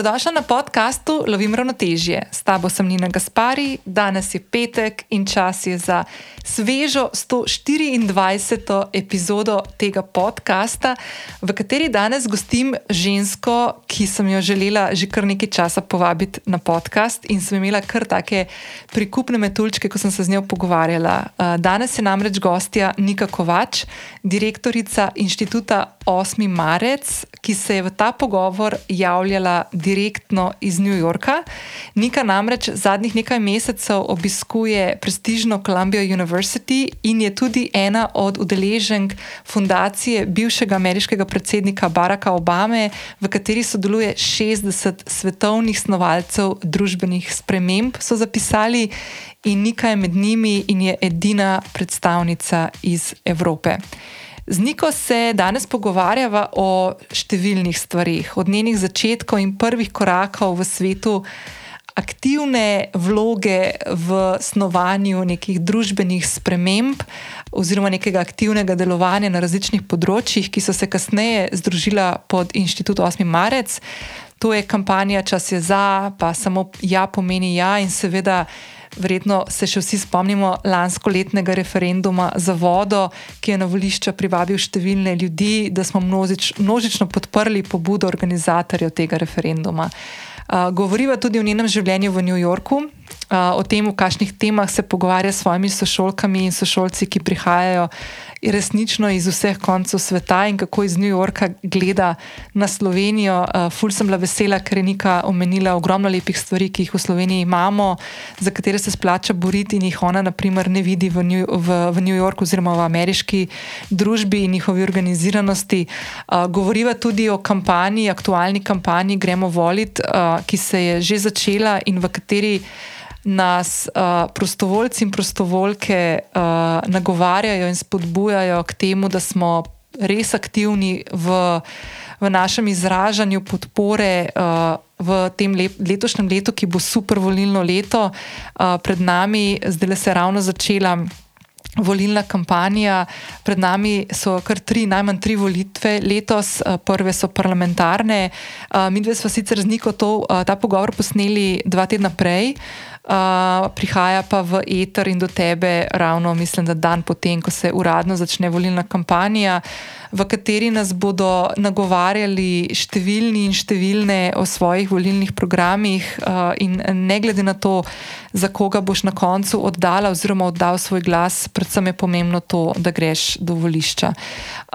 Dobrodošla na podkastu Lovim ravnotežje. S tabo sem Nina Gaspari, danes je petek in čas je za svežo 124. epizodo tega podcasta, v kateri danes gostim žensko, ki sem jo želela že kar nekaj časa povabiti na podcast in sem imela kar take prikupne metulčke, ko sem se z njo pogovarjala. Danes je namreč gostja Nika Kovač, direktorica inštituta 8. marec, ki se je v ta pogovor javljala direktno iz New Yorka. Nika namreč zadnjih nekaj mesecev obiskuje prestižno Columbia University in je tudi ena od udeleženk fundacije bivšega ameriškega predsednika Baracka Obame, v kateri sodeluje 60 svetovnih snovalcev družbenih sprememb, so zapisali. In Nika je med njimi in je edina predstavnica iz Evrope. Z Niko se danes pogovarjava o številnih stvarih, od njenih začetkov in prvih korakov v svetu, aktivne vloge v snovanju nekih družbenih sprememb, oziroma nekega aktivnega delovanja na različnih področjih, ki so se kasneje združila pod inštitut 8. marec. To je kampanja Čas je za, pa samo ja pomeni ja, in seveda. Verjetno se še vsi spomnimo lansko letnega referenduma za vodo, ki je na volišča privabil številne ljudi, da smo množič, množično podprli pobudo organizatorjev tega referenduma. Uh, govoriva tudi o njenem življenju v New Yorku, uh, o tem, v kakšnih temah se pogovarja s svojimi sošolkami in sošolci, ki prihajajo resnično iz vseh koncev sveta in kako iz New Yorka gleda na Slovenijo. Uh, ful sem bila vesela, ker je Nika omenila ogromno lepih stvari, ki jih v Sloveniji imamo, za katere se splača boriti in jih ona, naprimer, ne vidi v New, v, v New Yorku oziroma v ameriški družbi in njihovi organiziranosti. Uh, govoriva tudi o kampanji, aktualni kampanji Gremo volit, uh, ki se je že začela in v kateri nas uh, prostovoljci in prostovoljke uh, nagovarjajo in spodbujajo k temu, da smo res aktivni v, v našem izražanju podpore. Uh, V tem letošnjem letu, ki bo super volilno leto, uh, pred nami, zdaj se je ravno začela volilna kampanja, pred nami so kar tri, najmanj tri volitve letos, prve so parlamentarne. Uh, mi dve smo sicer z Niko to, uh, ta pogovor posneli dva tedna prej. Uh, prihaja pa v eter in do tebe ravno, mislim, da dan potem, ko se uradno začne volilna kampanja, v kateri nas bodo nagovarjali številni in številne o svojih volilnih programih, uh, in ne glede na to, za koga boš na koncu oddala oziroma oddal svoj glas, predvsem je pomembno to, da greš do volišča.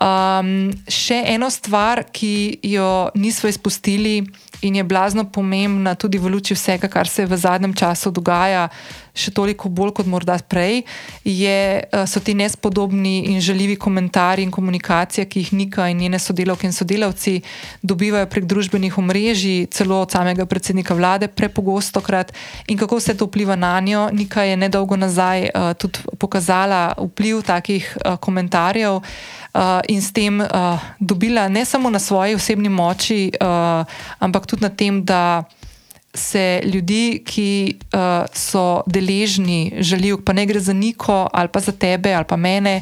Um, še eno stvar, ki jo nismo izpustili in je blazno pomembna tudi v luči vsega, kar se v zadnjem času dogaja, še toliko bolj kot morda prej, je, eh, so ti nespodobni in žaljivi komentarji in komunikacija, ki jih Nika in njene sodelavke in sodelavci dobivajo prek družbenih omrežij, celo od samega predsednika vlade, prepogosto krat in kako vse to vpliva na njo. Nika je nedolgo nazaj uh, tudi pokazala vpliv takih uh, komentarjev uh, in s tem uh, dobila ne samo na svoji osebni moči, uh, ampak tudi na tem, da se ljudi, ki uh, so deležni žaljiv, pa ne gre za niko ali pa za tebe ali pa mene.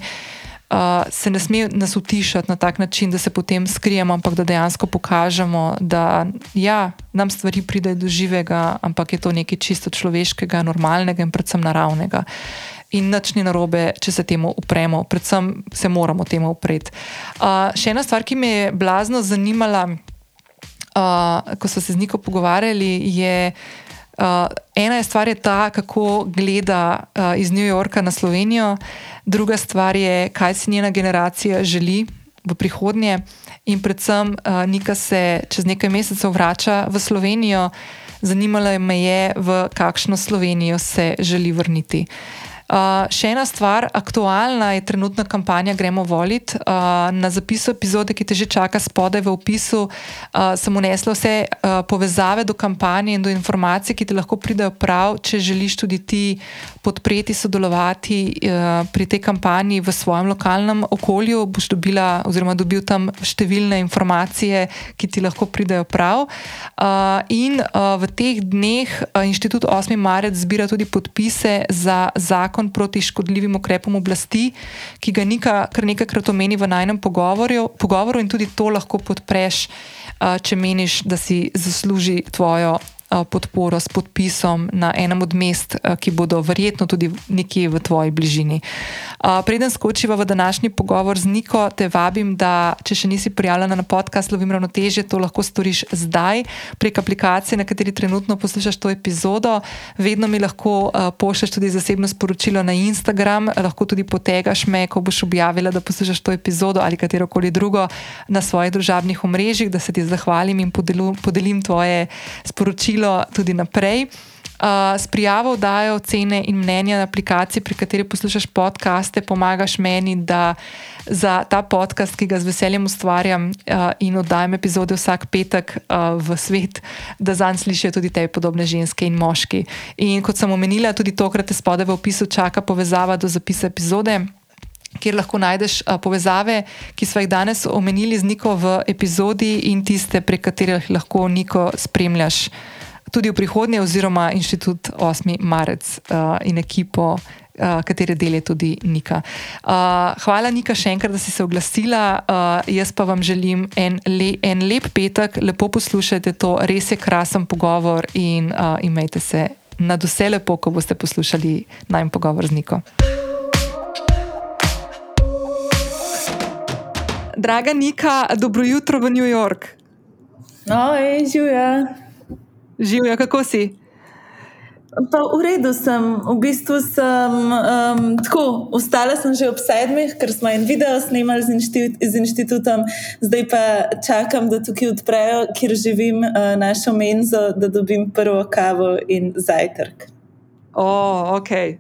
Uh, se ne sme nas utišati na tak način, da se potem skrijemo, ampak da dejansko pokažemo, da ja, nam stvari pridejo do živega, ampak je to nekaj čisto človeškega, normalnega in predvsem naravnega. In nič ni narobe, če se temu upremo, predvsem se moramo temu upreti. Uh, še ena stvar, ki me je blazno zanimala, uh, ko so se z Niko pogovarjali, je. Uh, ena je stvar je ta, kako gleda uh, iz New Yorka na Slovenijo, druga stvar je, kaj si njena generacija želi v prihodnje. In predvsem, uh, Nika se čez nekaj mesecev vrača v Slovenijo, zanimalo me je, v kakšno Slovenijo se želi vrniti. Uh, Uh, še ena stvar, aktualna je trenutna kampanja Gremo volit. Uh, na zapisu epizode, ki te že čaka spodaj v opisu, uh, sem unesla vse uh, povezave do kampanje in do informacij, ki ti lahko pridejo prav, če želiš tudi ti podpreti, sodelovati uh, pri tej kampanji v svojem lokalnem okolju. Boš dobila, oziroma dobil tam številne informacije, ki ti lahko pridejo prav. Uh, in uh, v teh dneh uh, inštitut 8. marec zbira tudi podpise za zakon zakon proti škodljivim ukrepom oblasti, ki ga Nika kar nekajkrat omeni v najnem pogovoru, pogovoru in tudi to lahko podpreš, če meniš, da si zasluži tvojo podporo s podpisom na enem od mest, ki bodo verjetno tudi nekje v tvoji bližini. Preden skočiva v današnji pogovor z Niko, te vabim, da če še nisi prijavljena na podcast Lovim ravnotežje, to lahko storiš zdaj prek aplikacije, na kateri trenutno poslušaš to epizodo. Vedno mi lahko pošlješ tudi zasebno sporočilo na Instagram, lahko tudi potegaš me, ko boš objavila, da poslušaš to epizodo ali katero koli drugo na svojih družabnih omrežjih, da se ti zahvalim in podelim tvoje sporočilo sporočilo tudi naprej. Uh, s prijavo dajo ocene in mnenja na aplikaciji, pri kateri poslušaš podkaste, pomagaš meni, da za ta podcast, ki ga z veseljem ustvarjam uh, in oddajam epizode vsak petek uh, v svet, da zanj slišijo tudi te podobne ženske in moški. In kot sem omenila, tudi tokrat te spode v opisu čaka povezava do zapisa epizode. Kjer lahko najdeš a, povezave, ki smo jih danes omenili z Niko v epizodi, in tiste, prek katerih lahko Niko spremljaš tudi v prihodnje, oziroma inštitut 8. marec uh, in ekipo, uh, katere del je tudi Nika. Uh, hvala, Nika, še enkrat, da si se oglasila. Uh, jaz pa vam želim en, le, en lep petek, lepo poslušajte to, res je krasen pogovor in uh, imejte se na vse lepo, ko boste poslušali najmen pogovor z Niko. Draga Nika, dobro jutro v New York. No, je živijo. Živijo, kako si? Pa v redu sem, v bistvu sem um, tako. Ostala sem že ob sedmih, ker smo en video snimali z, inštitut, z inštitutom, zdaj pa čakam, da tukaj odprejo, kjer živim, uh, našo menzo, da dobim prvo kavo in zajtrk. Oh, okay.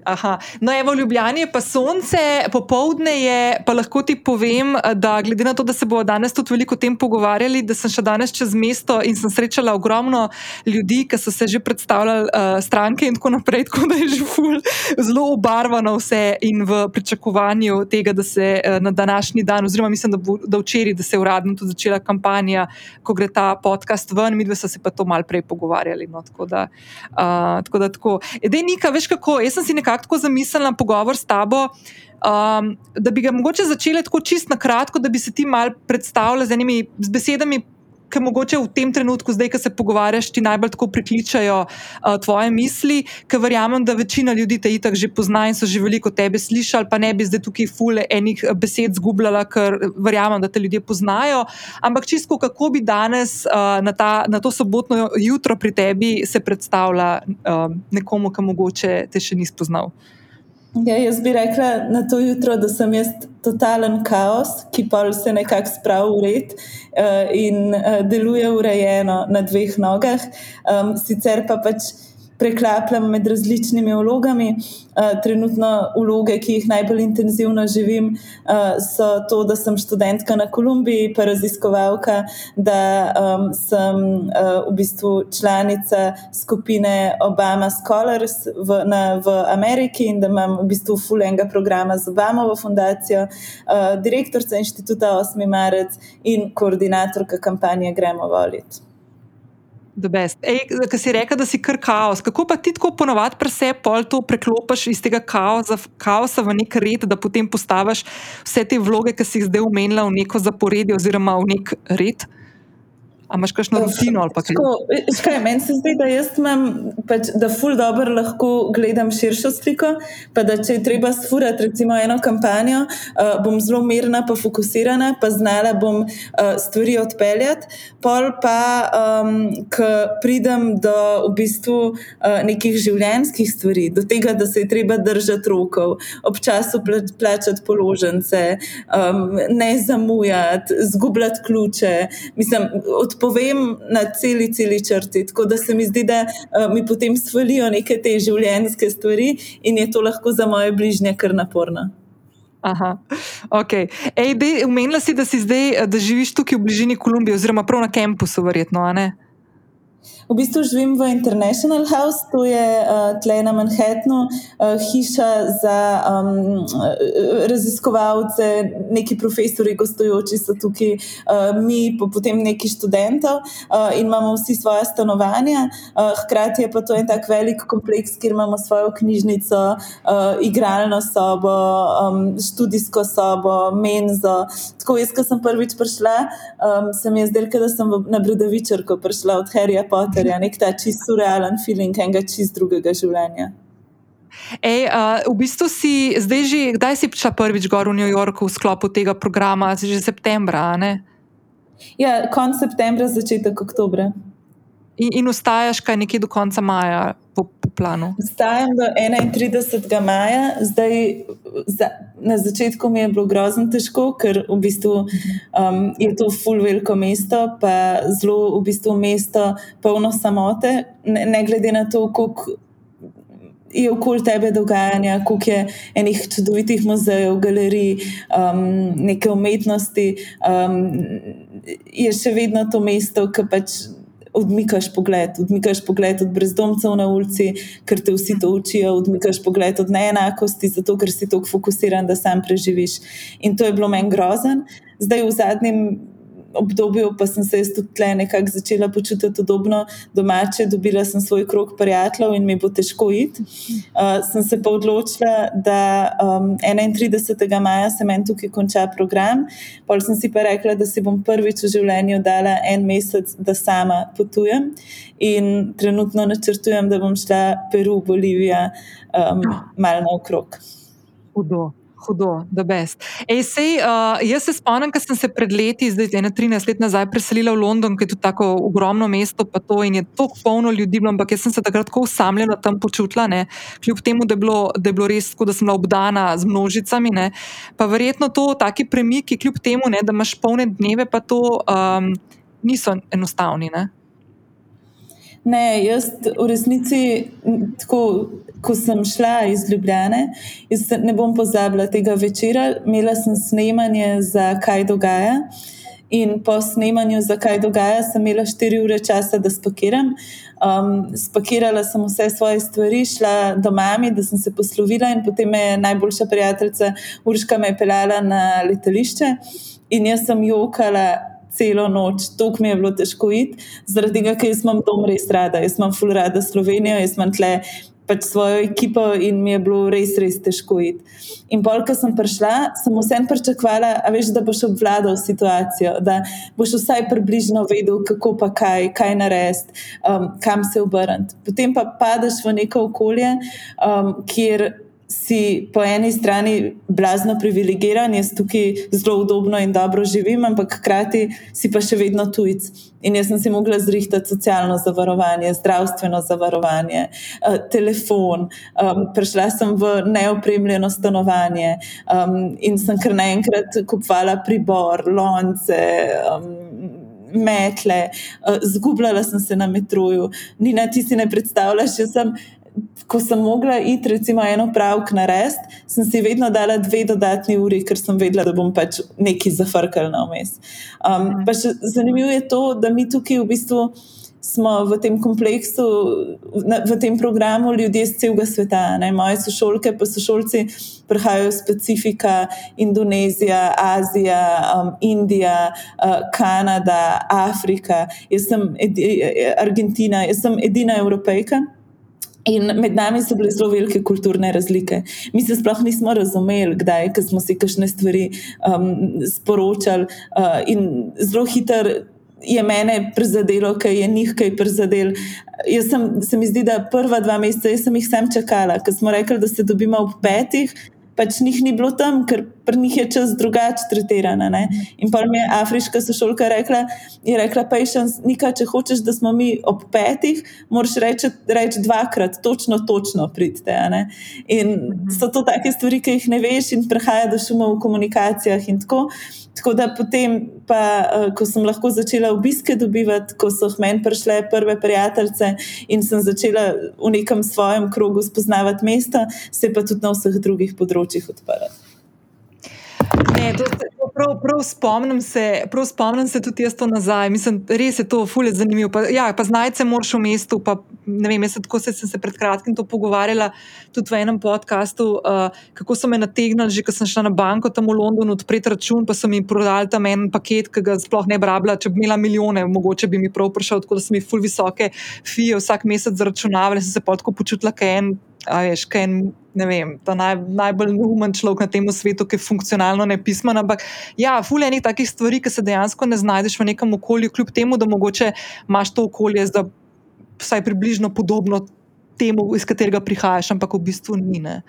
No, evo, v Ljubljani je pa sonce, popoldne je, pa lahko ti povem, da glede na to, da se bomo danes tudi veliko o tem pogovarjali, da sem še danes čez mesto in sem srečala ogromno ljudi, ki so se že predstavljali uh, stranke in tako naprej, tako da je že ful, zelo obarvano vse in v pričakovanju tega, da se uh, na današnji dan, oziroma mislim, da, bo, da včeraj, da se je uradno tudi začela kampanja, ko gre ta podcast ven, mi dve so se pa to mal prej pogovarjali. No, tako da, uh, tako da tako. Edej, Nika, veš kako, jaz sem si nekako tako zamislila pogovor s tabo, um, da bi ga mogoče začeli tako čist na kratko, da bi se ti mal predstavljala z enimi z besedami. Ker mogoče v tem trenutku, zdaj, ko se pogovarjaš, ti najbolj tako prikličajo uh, tvoje misli, ker verjamem, da večina ljudi te itak že pozna in so že veliko tebe slišali, pa ne bi zdaj tukaj fule enih besed zgubljala, ker verjamem, da te ljudje poznajo. Ampak čisto, kako bi danes uh, na, ta, na to sobotno jutro pri tebi se predstavlja uh, nekomu, ki mogoče te še ni spoznal. Ja, jaz bi rekla na to jutro, da sem jaz totalen kaos, ki pa se nekako spravi v red uh, in uh, deluje urejeno na dveh nogah. Um, sicer pa pač preklapljam med različnimi vlogami. Uh, trenutno vloge, ki jih najbolj intenzivno živim, uh, so to, da sem študentka na Kolumbiji, pa raziskovalka, da sem uh, v bistvu članica skupine Obama Scholars v, na, v Ameriki in da imam v bistvu fulenga programa z Obamovo fundacijo, direktorica inštituta 8. marec in koordinatorka kampanje Gremo voliti. Ker si rekel, da si kar kaos. Kako pa ti tako ponovadi presep, pol to preklopiš iz tega kaosa, kaosa v nek red, da potem postaviš vse te vloge, ki si jih zdaj umenila, v neko zaporedje oziroma v nek red? A imaš kakšno rutino ali kaj? Skaj, meni se zdi, da jaz imam, pač, da ful dobro lahko gledam širšo sliko, pa da če je treba sfurati recimo eno kampanjo, uh, bom zelo mirna, pa fokusirana, pa znala bom uh, stvari odpeljati. Pol pa, um, ko pridem do v bistvu uh, nekih življenjskih stvari, do tega, da se je treba držati rokov, občasno plačati položnice, um, ne zamujati, zgubljati ključe. Mislim, povem na celi, celi črti. Tako da se mi zdi, da uh, mi potem svalijo neke te življenjske stvari in je to lahko za moje bližnje kar naporno. Aha, ok. Umenila si, da si zdaj, da živiš tukaj v bližini Kolumbije, oziroma prav na kampusu, verjetno, ali ne? V bistvu živim v International House, to je uh, tle na Manhattnu, uh, hiša za um, raziskovalce, neki profesori, gostujoči so tukaj, uh, mi pa potem neki študentov uh, in imamo vsi svoje stanovanja. Uh, hkrati je pa to en tak velik kompleks, kjer imamo svojo knjižnico, uh, igralno sobo, um, študijsko sobo, menzo. Tako jaz, ko sem prvič prišla, um, se mi je zdelo, da sem na Brudovičarko prišla od Harryja Pottera. Potterja, nek ta čist surrealen feeling enega čist drugega življenja. Ej, uh, v bistvu si zdaj že, kdaj si prišla prvič gor v New Yorku v sklopu tega programa, že septembra? Ja, konec septembra, začetek oktobra. In, in ustajaš kaj nekje do konca maja, planu? Ustajam do 31. maja, zdaj za, na začetku mi je bilo grozno težko, ker v bistvu, um, je to full veliko mesto, pa zelo v bistvu mesto polno samote, ne, ne glede na to, koliko. Je okoli tebe dogajanja, koliko je enih čudovitih muzejev, galerij, um, neke umetnosti, um, je še vedno to mesto, ki pač odmikaš pogled, odmikaš pogled od brezdomcev na ulici, ker te vsi to učijo, odmikaš pogled od neenakosti, zato ker si tako fokusiran, da sam preživiš. In to je bilo meni grozen. Zdaj v zadnjem obdobju pa sem se tudi tle nekako začela počutiti podobno domače, dobila sem svoj krog prijateljev in mi bo težko iti. Uh, sem se pa odločila, da um, 31. maja se meni tukaj konča program. Pol sem si pa rekla, da si bom prvič v življenju dala en mesec, da sama potujem in trenutno načrtujem, da bom šla Peru, Bolivija, um, malo naokrog. Hudo hudo, da best. Ej, sej, uh, jaz se spomnim, ko sem se pred leti, zdaj ena 13 let nazaj, preselila v London, ki je tudi tako ogromno mesto, pa to in je tako polno ljudi, ampak jaz sem se takrat tako usamljena tam počutila, ne? kljub temu, da je, bilo, da je bilo res tako, da sem bila obdana z množicami. Ne? Pa verjetno to, taki premiki, kljub temu, ne, da imaš polne dneve, pa to um, niso enostavni. Ne? Ne, jaz v resnici tako ko sem šla iz Ljubljane, jaz ne bom pozabila tega večera, imela sem snemanje za kaj dogaja. In po snemanju, zakaj dogaja, sem imela 4 ure časa, da spakiram. Um, spakirala sem vse svoje stvari, šla do mami, da sem se poslovila, in potem me je najboljša prijateljica Urška me peljala na letališče. In jaz sem jokala celo noč, tako mi je bilo težko iti, zaradi tega, ker imam dom res rada, jaz imam full rada Slovenijo, jaz imam tle pač svojo ekipo in mi je bilo res, res težko iti. In bolj, ko sem prišla, sem vsem pričakovala, veš, da boš obvladal situacijo, da boš vsaj približno vedel, kako pa kaj, kaj narediti, um, kam se obrniti. Potem pa padeš v neko okolje, um, kjer si po eni strani blazno privilegiran, jaz tukaj zelo udobno in dobro živim, ampak hkrati si pa še vedno tujec. In jaz sem si mogla zrihtati socialno zavarovanje, zdravstveno zavarovanje, uh, telefon, um, prišla sem v neopremljeno stanovanje um, in sem kar naenkrat kupovala pribor, lonce. Um, Metle, zgubljala sem se na metroju, ni na ti si ne predstavljaš, jaz sem ko sem mogla iti, recimo, eno pravk na rest, sem si vedno dala dve dodatni uri, ker sem vedela, da bom pač nekaj zafrkala na omes. Um, mhm. zanimivo je to, da mi tukaj v bistvu. Smo v tem kompleksu, v tem programu ljudje iz celega sveta. Ne? Moje sošolke, pa sošolci prihajajo iz Pacifika, Indonezija, Azija, um, Indija, uh, Kanada, Afrika, jaz sem edi, Argentina, jaz sem edina evropejka. In med nami so bile zelo velike kulturne razlike. Mi se sploh nismo razumeli, kdaj smo si kakšne stvari um, sporočali, uh, in zelo hitro je mene prizadelo, kaj je njih kaj prizadelo. Jaz sem, se mi zdi, da prva dva meseca, jaz sem jih sem čakala, ker smo rekli, da se dobimo ob petih, pač njih ni bilo tam, ker pri njih je čas drugače tretirana. Ne? In pa mi je afriška sošolka rekla, je rekla, patience, nikaj, če hočeš, da smo mi ob petih, moraš reči, reči dvakrat, točno, točno pridite. In so to take stvari, ki jih ne veš in prehaja do šuma v komunikacijah in tako. Tako da potem, pa, uh, ko sem lahko začela obiske dobivati, ko so meni prišle prve prijateljice in sem začela v nekem svojem krogu spoznavati mesto, se pa tudi na vseh drugih področjih odprla. Ne, to, prav, prav, spomnim se, prav spomnim se tudi jaz to nazaj. Mislim, res je to fulje zanimivo. Ja, pa znajce moraš v mestu. Pa, vem, jaz tako se, sem se pred kratkim to pogovarjala tudi v enem podkastu, uh, kako so me nategnili, že ko sem šla na banko tam v Londonu odpreti račun, pa so mi prodali tam en paket, ki ga sploh ne brabila. Če bi imela milijone, mogoče bi mi prav prišel, tako da so mi ful visoke fije vsak mesec zaračunavali, sem se pa tako počutila, kaj en. A veš, kaj je ne vem, ta naj, najbolj umen človek na tem svetu, ki je funkcionalno nepismen. Ampak, ja, fulje je nekaj takih stvari, ki se dejansko ne znajdeš v nekem okolju, kljub temu, da mogoče imaš to okolje, da vsaj približno podobno temu, iz katerega prihajaš, ampak v bistvu ni. Ne.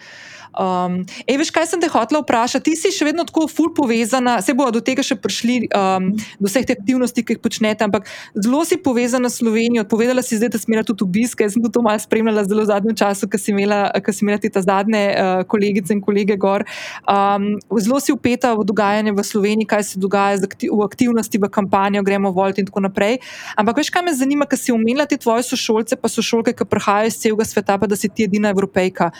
Um, ej, veš, kaj sem te hotela vprašati? Ti si še vedno tako ful povezana, se bodo do tega še prišli, um, do vseh teh aktivnosti, ki jih počnete, ampak zelo si povezana s Slovenijo. Povedala si zdaj, da si imela tudi obiske. Jaz sem to malo spremljala zelo v zadnjem času, ko si imela, si imela te zadnje uh, kolegice in kolege gor. Um, zelo si upeta v dogajanje v Sloveniji, kaj se dogaja akti v aktivnosti, v kampanjo, gremo volt in tako naprej. Ampak veš, kaj me zanima, ker si omenila te tvoje sošolce, pa sošolke, ki prihajajo iz celega sveta, pa da si ti edina evropejka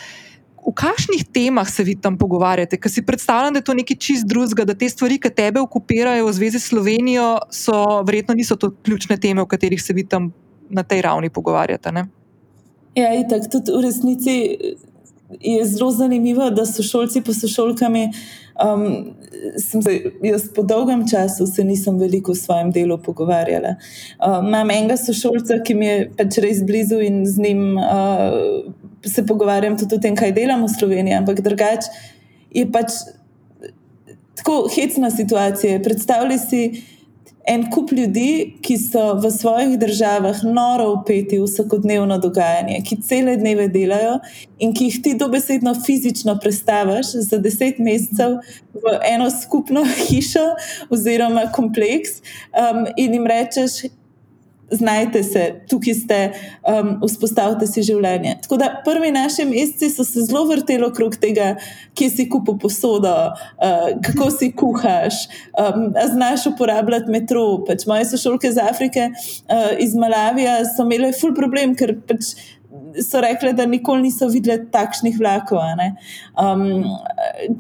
v kakšnih temah se vi tam pogovarjate? Ker si predstavljam, da je to nekaj čist drugega, da te stvari, ki tebe okupirajo v zvezi s Slovenijo, so verjetno niso to ključne teme, o katerih se vi tam na tej ravni pogovarjate. Ne? Ja, in tako tudi v resnici je zelo zanimivo, da so šolci pa so šolkami. Um, se, jaz po dolgem času se nisem veliko v svojem delu pogovarjala. Uh, imam enega sošolca, ki mi je pač res blizu in z njim uh, se pogovarjam tudi o tem, kaj delam v Sloveniji, ampak drugače je pač tako hecna situacija. Predstavljaj si en kup ljudi, ki so v svojih državah noro upeti v vsakodnevno dogajanje, ki cele dneve delajo in ki jih ti dobesedno fizično predstaviš za deset mesecev v eno skupno hišo oziroma kompleks um, in jim rečeš, znajte se, tukaj ste, um, vzpostavite si življenje. Tako da prvi naši meseci so se zelo vrteli okrog tega, kje si kupo posodo, uh, kako si kuhaš, um, znaš uporabljati metro. Pač moje sošolke iz Afrike, uh, iz Malavija, so imele ful problem, ker pač so rekli, da nikoli niso videli takšnih vlakov. Um,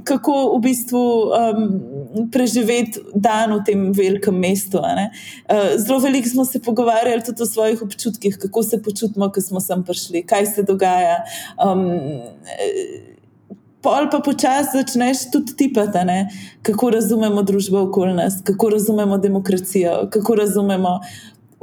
kako v bistvu um, preživeti dan v tem velikem mestu. Uh, zelo veliko smo se pogovarjali tudi o svojih občutkih, kako se počutimo, ko smo sem prišli, kaj se dogaja. Um, Pol pa počasi začneš tudi tipati, ne? kako razumemo družbo okoli nas, kako razumemo demokracijo, kako razumemo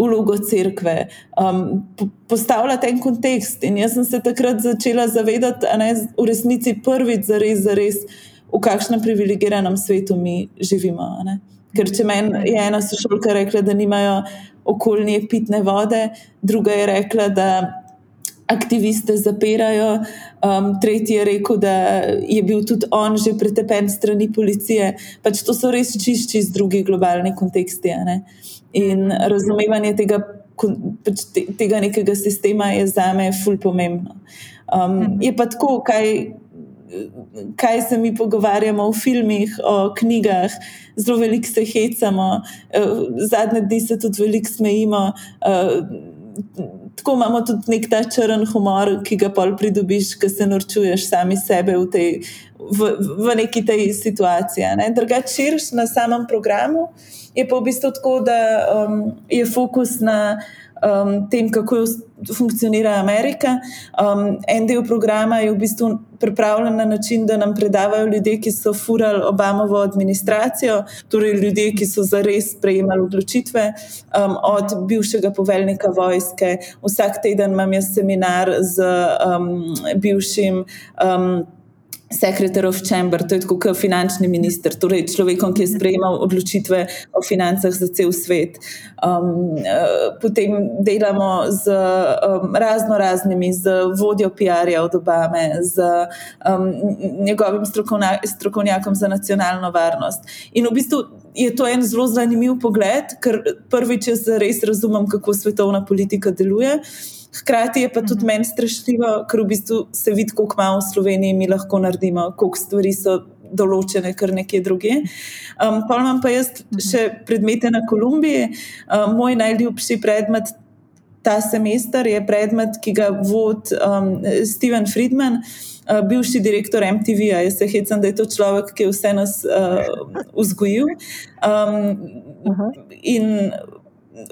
vlogo crkve, um, postavljati en kontekst. In jaz sem se takrat začela zavedati, da je v resnici prvič za res, za res, v kakšnem privilegiranem svetu mi živimo. Ker če meni je ena sošolka rekla, da nimajo okoljne pitne vode, druga je rekla, da aktiviste zapirajo, um, tretji je rekel, da je bil tudi on že pretepen strani policije. Pač to so res čišči iz drugih globalnih kontekstov. In razumevanje tega, pač tega nekega sistema je za me ful pomembno. Um, mhm. je pa tako, kaj, kaj se mi pogovarjamo v filmih, o knjigah, zelo veliko se hecamo, uh, zadnje dni se tudi veliko smejimo. Uh, Tako imamo tudi nek ta črn humor, ki ga pol pridobiš, ko se norčuješ sami sebe v, tej, v, v neki tej situaciji. Ne? Drugače, širiš na samem programu, je pa v bistvu tako, da um, je fokus na um, tem, kako funkcionira Amerika. Um, en del programa je v bistvu pripravljen na način, da nam predavajo ljudje, ki so furali Obamovo administracijo, torej ljudje, ki so zares sprejemali odločitve, um, od bivšega poveljnika vojske. Vsak teden imam jaz seminar z um, bivšim. Um, Secretary of Chamber, to je kot finančni minister, torej človekom, ki je sprejemal odločitve o financah za cel svet. Um, uh, potem delamo z um, razno raznimi, z vodjo PR-ja od Obame, z um, njegovim strokovnjakom za nacionalno varnost. In v bistvu je to en zelo zanimiv pogled, ker prvič jaz res razumem, kako svetovna politika deluje. Hkrati je pa tudi mhm. meni strašljivo, ker v bistvu se vidi, kako malo v Sloveniji mi lahko naredimo, koliko stvari so določene, kar nekje druge. Um, pa imam pa jaz mhm. še predmete na Kolumbiji. Um, moj najljubši predmet ta semester je predmet, ki ga vodi um, Steven Friedman. Uh, bivši direktor MTV-ja, jaz se hecam, da je to človek, ki je vse nas uh, vzgojil. Um, in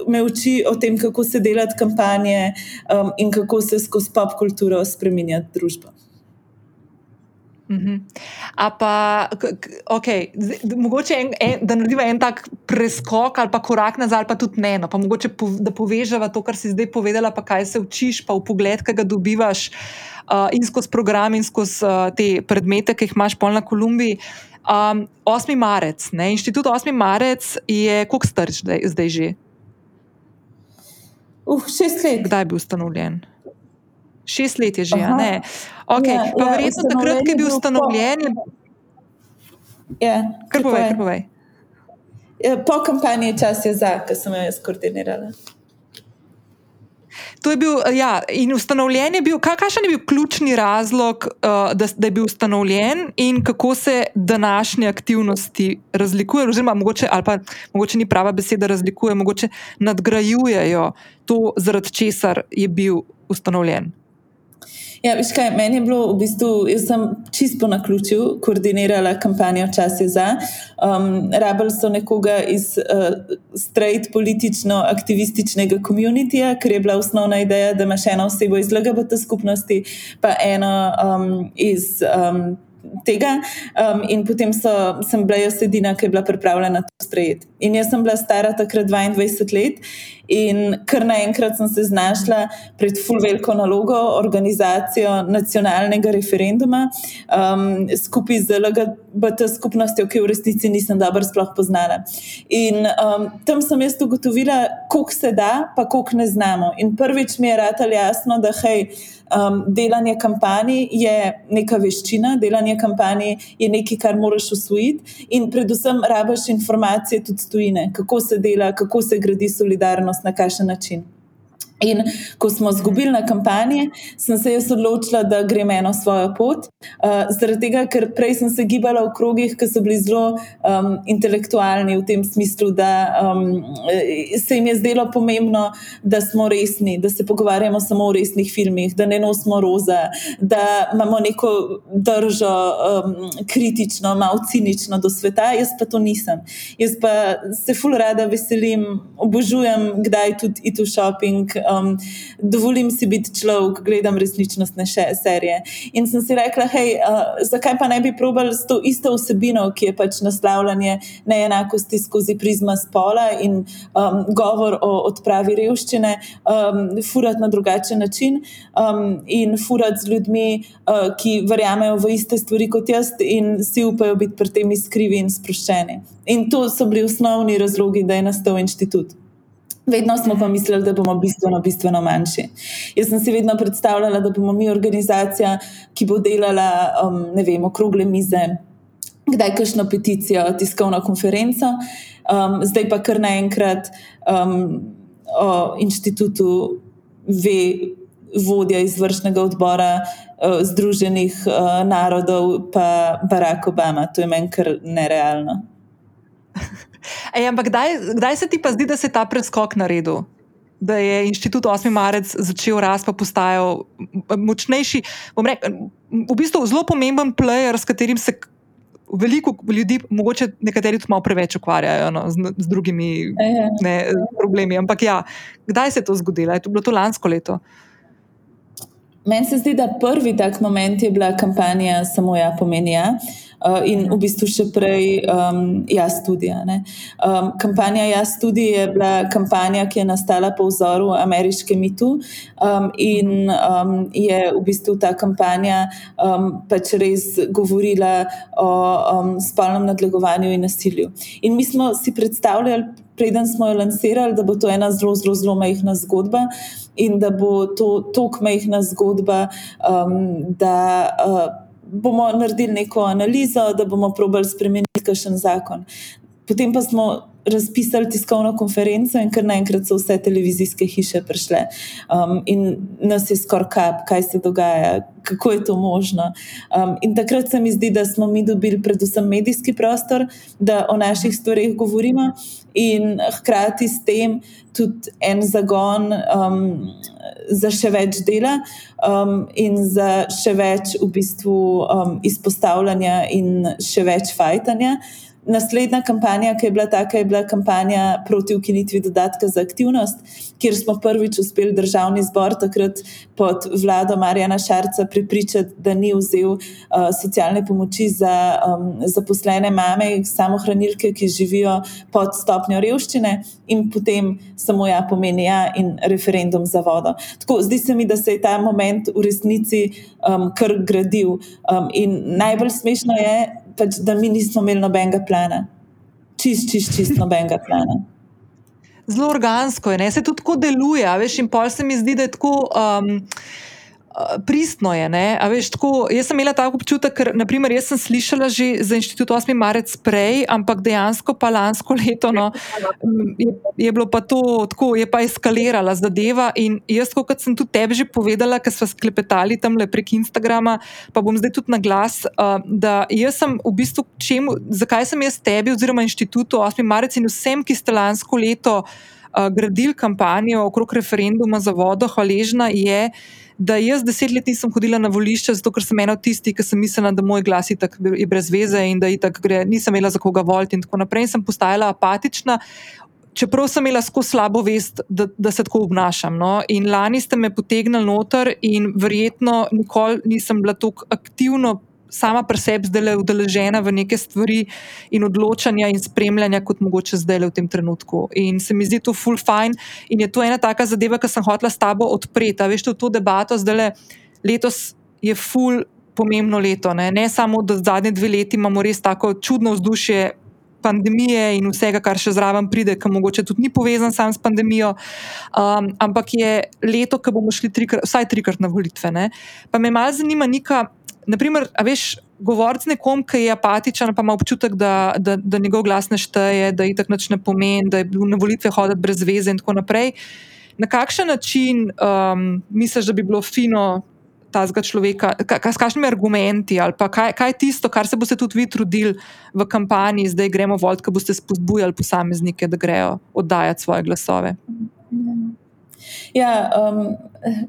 me uči o tem, kako se delati kampanje um, in kako se skozi pop kulturo spremenjati družbo. Uh -huh. pa, okay, mogoče, en, en, da naredimo en tak preskok ali pa korak nazaj, ali pa tudi ne. No, pa mogoče, po, da povežemo to, kar si zdaj povedala, pa kaj se učiš, pa v pogled, ki ga dobivaš uh, in skozi program, in skozi uh, te predmete, ki jih imaš pol na Kolumbiji. Um, 8. marec, ne? inštitut 8. marec je, koliko star zdaj, zdaj že? Uh, šest let. Kdaj je bil ustanovljen? Šest let je že, Aha. ne. Okay. Ja, pa ja, verjetno takrat, ko je bil ustanovljen. Ja, kar povej, kar povej. Ja, po kampanji čas je za, ki sem jo jaz koordinirala. To je bil, ja, in ustanovljen je bil, kakšen je bil ključni razlog, uh, da, da je bil ustanovljen, in kako se današnje aktivnosti razlikujejo, oziroma mogoče, ali pa mogoče ni prava beseda, razlikujejo, mogoče nadgrajujejo to, zaradi česar je bil ustanovljen. Ja, veš kaj, meni je bilo v bistvu, jaz sem čisto na ključu koordinirala kampanjo Čas je za. Um, Rabili so nekoga iz uh, straight politično-aktivističnega komunitija, ker je bila osnovna ideja, da imaš eno osebo iz LGBT skupnosti, pa eno um, iz. Um, Tega, um, in potem so, sem bila jaz edina, ki je bila pripravljena to sprejeti. In jaz sem bila stara takrat 22 let, In kar naenkrat sem se znašla pred fulveliko nalogo, organizacijo nacionalnega referenduma um, skupaj z LGBT skupnostjo, ki v resnici nisem dobro sploh poznala. In um, tam sem jaz ugotovila, koliko se da, pa koliko ne znamo. In prvič mi je ratalo jasno, da hej. Um, delanje kampanje je neka veščina, delanje kampanje je nekaj, kar moraš usvojiti, in predvsem rabiš informacije tudi stojine, kako se dela, kako se gradi solidarnost na kakšen način. In ko smo izgubili na kampanji, sem se jaz odločila, da grem eno svojo pot. Uh, zaradi tega, ker prej sem se gibala v krogih, ki so bili zelo um, intelektualni v tem smislu, da um, se jim je zdelo pomembno, da smo resni, da se pogovarjamo samo o resnih filmih, da ne nosimo roza, da imamo neko držo um, kritično, malo cinično do sveta. Jaz pa to nisem. Jaz pa se ful rada veselim, obožujem, kdaj tudi iti v shopping um, dovolim si biti človek, gledam resničnostne serije. In sem si rekla, hej, uh, zakaj pa ne bi probali s to isto vsebino, ki je pač naslavljanje neenakosti skozi prizma spola in um, govor o odpravi revščine, um, furati na drugačen način um, in furati z ljudmi, uh, ki verjamejo v iste stvari kot jaz in si upajo biti pri tem iskrivi in sproščeni. In to so bili osnovni razlogi, da je nastal inštitut. Vedno smo pa mislili, da bomo bistveno, bistveno manjši. Jaz sem si vedno predstavljala, da bomo mi organizacija, ki bo delala, um, ne vem, okrogle mize, kdaj kakšno peticijo, tiskovno konferenco, um, zdaj pa kar naenkrat um, o inštitutu ve vodja izvršnega odbora uh, Združenih uh, narodov, pa Barack Obama. To je meni kar nerealno. Ej, ampak kdaj, kdaj se ti pa zdi, da se je ta preskok naredil? Da je inštitut 8. marec začel rasti, pa postajal močnejši. Rekel, v bistvu zelo pomemben player, s katerim se veliko ljudi, mogoče nekateri tudi malo preveč ukvarjajo no, z, z drugimi ne, problemi. Ampak ja, kdaj se je to zgodilo? Je to bilo to lansko leto? Meni se zdi, da prvi tak moment je bila kampanja Samo ja, pomeni ja. Uh, in v bistvu še prej um, jaz tudi. Um, kampanja jaz tudi je bila kampanja, ki je nastala po vzoru ameriške mitu um, in um, je v bistvu ta kampanja um, pač res govorila o um, spolnem nadlegovanju in nasilju. In mi smo si predstavljali, preden smo jo lansirali, da bo to ena zelo, zelo, zelo majhna zgodba. In da bo to tako majhna zgodba, um, da uh, bomo naredili neko analizo, da bomo probali spremeniti kakšen zakon. Potem pa smo razpisali tiskovno konferenco in kar naenkrat so vse televizijske hiše prišle. Um, in nas je skoraj kap, kaj se dogaja, kako je to možno. Um, in takrat se mi zdi, da smo mi dobili predvsem medijski prostor, da o naših stvarih govorimo in hkrati s tem tudi en zagon um, za še več dela um, in za še več v bistvu um, izpostavljanja in še več fajtanja. Naslednja kampanja, ki je bila taka, je bila kampanja proti ukinitvi dodatka za aktivnost, kjer smo prvič uspeli državni zbor takrat pod vlado Marjana Šarca pripričati, da ni vzel uh, socialne pomoči za um, zaposlene mame, samohranilke, ki živijo pod stopnjo revščine in potem samo ja pomeni ja in referendum za vodo. Tako, zdi se mi, da se je ta moment v resnici um, kar gradil. Um, in najbolj smešno je, pač, da mi nismo imeli nobenega plana, čist, čist, čist nobenega plana. Zelo organsko je, ne? se tudi tako deluje, veš, in pol se mi zdi, da je tako. Um, pristno je. Veš, tako, jaz sem imela tako občutek, ker naprimer, sem slišala že za inštitut 8. marec prej, ampak dejansko pa lansko leto no, je, je bilo pa to tako, je pa eskalirala zadeva. In jaz, kot sem tudi tebi že povedala, ker smo sklepetali tam le prek Instagrama, pa bom zdaj tudi na glas, uh, da jaz sem v bistvu, čemu, zakaj sem jaz tebi oziroma inštitutu 8. marec in vsem, ki ste lansko leto. Uh, gradili kampanjo okrog referenduma za vodo, hvaležna je, da jaz deset let nisem hodila na volišče, zato ker sem ena od tistih, ki sem mislila, da moj glas je brez veze in da gre, nisem imela za koga voliti in tako naprej. In sem postajala apatična. Čeprav sem imela tako slabo vest, da, da se tako obnašam. No? In lani ste me potegnili noter, in verjetno nikoli nisem bila tako aktivno sama pri sebi zdaj le udeležena v neke stvari in odločanja in spremljanja, kot mogoče zdaj le v tem trenutku. In se mi zdi to full fine in je to ena taka zadeva, ki sem hotela s tabo odpreti. Veš, to debato zdaj le letos je full pomembno leto. Ne, ne samo, da zadnje dve leti imamo res tako čudno vzdušje. Pandemije in vsega, kar še zraven pride, ki mogoče tudi ni povezan sam s pandemijo, um, ampak je leto, ki bomo šli trikrat, vsaj trikrat na volitve. Ne? Pa me malo zanima, Nika, naprimer, veš, govoriti nekom, ki je apatičen, pa ima občutek, da, da, da njegov glas ne šteje, da je tako nič ne pomeni, da je bil na volitve hoditi brez veze in tako naprej. Na kakšen način um, misliš, da bi bilo fino tazga človeka, s kakšnimi argumenti ali pa kaj, kaj je tisto, kar se boste tudi vi trudili v kampanji, zdaj gremo volt, ko boste spodbujali posameznike, da grejo oddajati svoje glasove? Ja, um,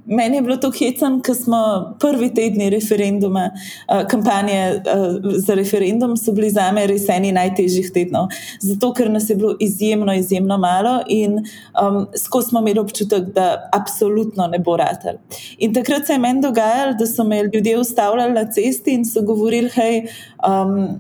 meni je bilo to hecen, ker smo prvi tedni referenduma, uh, kampanje uh, za referendum, so bili za me res eni najtežjih tednov. Zato, ker nas je bilo izjemno, izjemno malo in um, skozi smo imeli občutek, da absolutno ne bo ratelj. In takrat se je meni dogajalo, da so me ljudje ustavljali na cesti in so govorili, hej, um,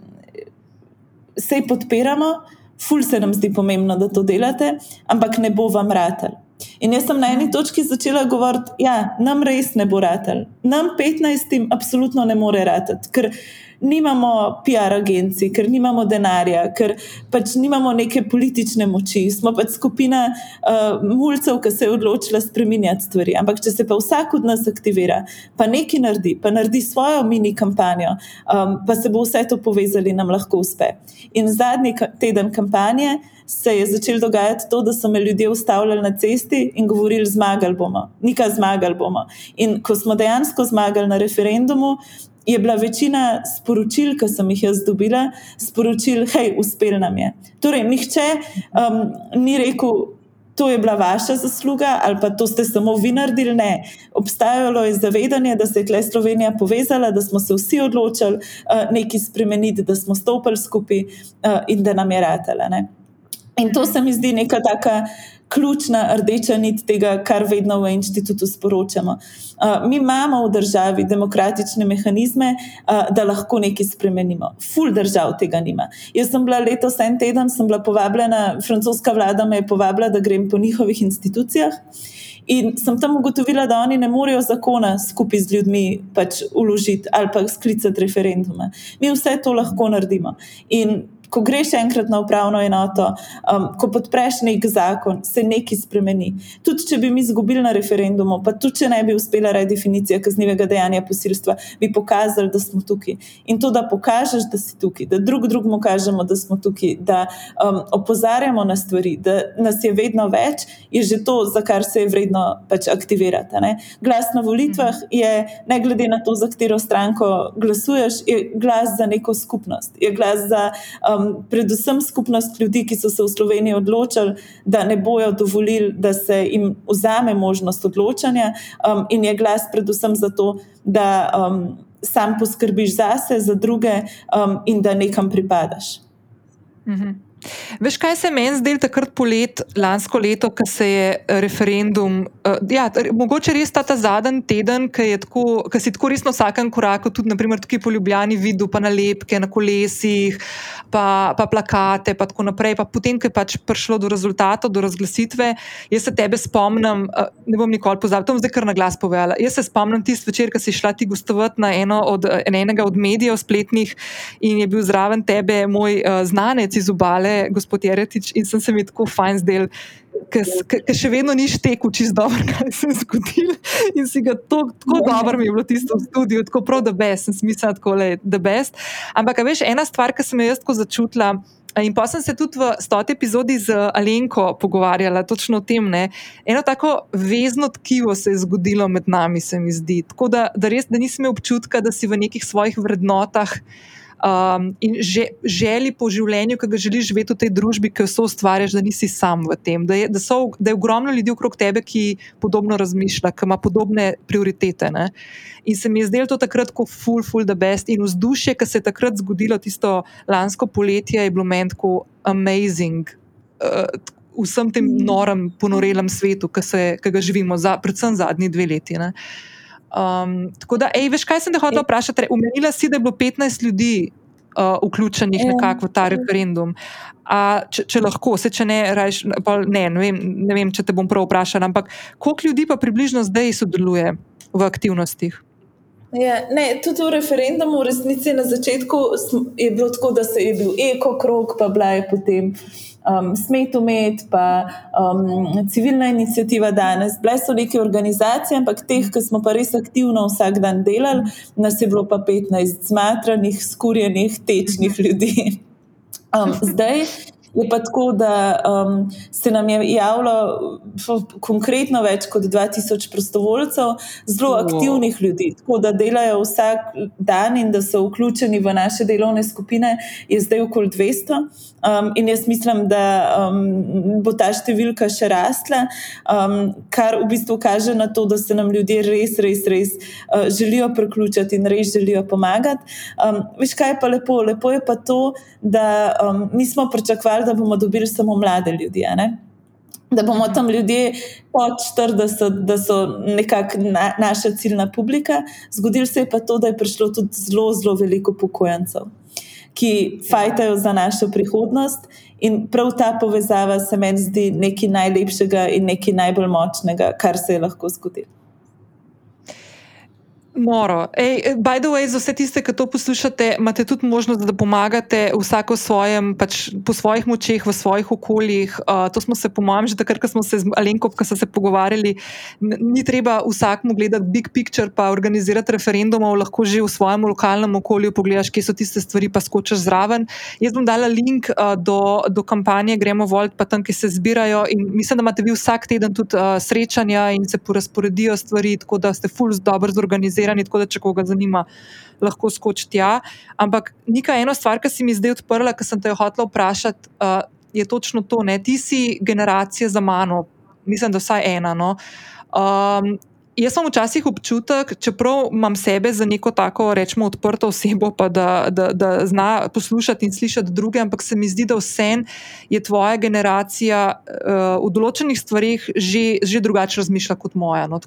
sej podpiramo. Ful se nam zdi pomembno, da to delate, ampak ne bo vam ratelj. In jaz sem na eni točki začela govoriti, da ja, nam res ne bo ratelj. Nam 15. absolutno ne more ratelj, nimamo PR agencij, ker nimamo denarja, ker pač nimamo neke politične moči. Smo pač skupina uh, mulcev, ki se je odločila spremenjati stvari. Ampak če se pa vsak od nas aktivira, pa nekaj naredi, pa naredi svojo mini kampanjo, um, pa se bo vse to povezali, nam lahko uspe. In zadnji teden kampanje se je začelo dogajati to, da so me ljudje ustavljali na cesti in govorili: Zmagali bomo, nikaj zmagali bomo. In ko smo dejansko zmagali na referendumu, je bila večina sporočil, ki sem jih jaz dobila, sporočil, hej, uspel nam je. Torej, nihče um, ni rekel. To je bila vaša zasluga, ali pa to ste samo vi naredili. Ne. Obstajalo je zavedanje, da se je tle Slovenija povezala, da smo se vsi odločili uh, nekaj spremeniti, da smo stopili skupaj uh, in da nam je ratele. In to se mi zdi neka taka ključna rdeča nit tega, kar vedno v inštitutu sporočamo. Uh, mi imamo v državi demokratične mehanizme, uh, da lahko nekaj spremenimo. Ful držav tega nima. Jaz sem bila letos en teden, sem bila povabljena, francoska vlada me je povabila, da grem po njihovih institucijah. In sem tam ugotovila, da oni ne morejo zakona skupaj z ljudmi pač uložiti ali pa sklicati referenduma. Mi vse to lahko naredimo. In ko greš enkrat na upravno enoto, um, ko podpreš nek zakon, se nekaj spremeni. Tudi če bi mi izgubili na referendumu, pa tudi če ne bi uspela redefinicija kaznivega dejanja posilstva, bi pokazali, da smo tukaj. In to, da pokažeš, da si tukaj, da drug drugemu kažemo, da smo tukaj, da um, opozarjamo na stvari, da nas je vedno več, je že to, za kar se je vredno pač aktivirati. Glas na volitvah je, ne glede na to, za katero stranko glasuješ, je glas za neko skupnost. Je glas za um, predvsem skupnost ljudi, ki so se v Sloveniji odločili, da ne bojo dovolili, da se jim vzame možnost odločanja, um, in je glas predvsem za to, da um, sam poskrbiš zase, za druge um, in da nekam pripadaš. Mhm. Veš, kaj se meni zdelo takrat polet, lansko leto, ko se je referendum, uh, ja, mogoče res ta, ta zadnji teden, ki si tako res na vsakem koraku, tudi naprimer, tukaj po Ljubljani, videl pa nalepke na kolesih, pa, pa plakate, pa tako naprej. Pa potem, ko je pač prišlo do rezultata, do razglasitve, jaz se tebe spomnim, uh, ne bom nikoli pozabil, to bom zdaj kar na glas povedala. Jaz se spomnim tisti večer, ko si šla ti gostovati na eno od, enega od medijev spletnih in je bil zraven tebe moj uh, znanec iz obale tale gospod Jeretič in sem se mi tako fajn zdel, ker še vedno ni šteku čist dobro, kaj se je zgodilo. In si ga to, tako dobro mi je bilo tisto v studiu, tako prav, da best, sem smisel, tako le, da best. Ampak, veš, ena stvar, ki sem jo jaz tako začutila. In pa sem se tudi v stoti epizodi z Alenko pogovarjala točno o tem. Ne? Eno tako vezno tkivo se je zgodilo med nami, se mi zdi. Tako da, da res, da nisem imel občutka, da si v nekih svojih vrednotah um, in že, želji po življenju, ki ga želiš živeti v tej družbi, ki jo so ustvarjaš, da nisi sam v tem. Da je, da so, da je ogromno ljudi okrog tebe, ki podobno razmišlja, ki ima podobne prioritete. Ne? In se mi je zdelo to takrat, ko full, full the best. In vzdušje, ki se je takrat zgodilo, tisto lansko poletje, je bilo meni tako amazing. Uh, Vsem tem mm. norem, ponorelem svetu, ki, se, ki ga živimo, za, predvsem zadnji dve leti. Uh, Um, tako da, ej, veš, kaj sem te hotel vprašati? Umenila si, da je bilo 15 ljudi uh, vključenih nekako v ta referendum. A, če, če lahko, se če ne, rajš, ne, ne, vem, ne vem, če te bom prav vprašala, ampak koliko ljudi pa približno zdaj sodeluje v aktivnostih? Ja, ne, tudi v referendumu, v resnici na začetku je bilo tako, da se je bil eko-krog, pa bila je potem um, Smet umet, pa um, civilna inicijativa danes. Bile so neke organizacije, ampak teh, ki smo pa res aktivno vsak dan delali, nas je bilo pa 15 zmatranih, skurjenih, tečnih ljudi. Um, zdaj Je pa tako, da um, se nam je javilo konkretno več kot 2000 prostovoljcev, zelo aktivnih ljudi, tako da delajo vsak dan in da so vključeni v naše delovne skupine, je zdaj okoli 200. Um, in jaz mislim, da um, bo ta številka še rasla, um, kar v bistvu kaže na to, da se nam ljudje res, res, res uh, želijo priključiti in res želijo pomagati. Um, veš, kaj je pa lepo? Lepo je pa to, da um, nismo pričakovali da bomo dobili samo mlade ljudi. Da bomo tam ljudje pod 40, da so nekako na, naša ciljna publika. Zgodilo se je pa to, da je prišlo tudi zelo, zelo veliko pokojnicov, ki fajtajo za našo prihodnost. In prav ta povezava se meni zdi nekaj najlepšega in nekaj najbolj močnega, kar se je lahko zgodilo. Moro. Ej, by the way, za vse tiste, ki to poslušate, imate tudi možnost, da pomagate vsako svojem, pač po svojih močeh, v svojih okoljih. Uh, to smo se, po mojem, že takrat, ko smo se z Alenko, ko so se pogovarjali, ni treba vsakmu gledati big picture, pa organizirati referendumov, lahko že v svojem lokalnem okolju pogledaš, kje so tiste stvari, pa skočiš zraven. Jaz bom dala link uh, do, do kampanje Gremo Volt, pa tam, ki se zbirajo. In mislim, da imate vi vsak teden tudi uh, srečanja in se porazporedijo stvari, tako da ste full dobro zorganizirani organizirani, tako da če koga zanima, lahko skoči tja. Ampak nekaj ena stvar, ki se mi zdaj odprla, ki sem te jo hotela vprašati, uh, je točno to. Ne? Ti si generacija za mano, mislim, da vsaj ena. No? Um, Jaz sem včasih občutek, čeprav imam sebe za neko tako, rečemo, odprto osebo, pa da, da, da zna poslušati in slišati druge, ampak se mi zdi, da vsem je tvoja generacija uh, v določenih stvarih že, že drugače razmišlja kot moja. No,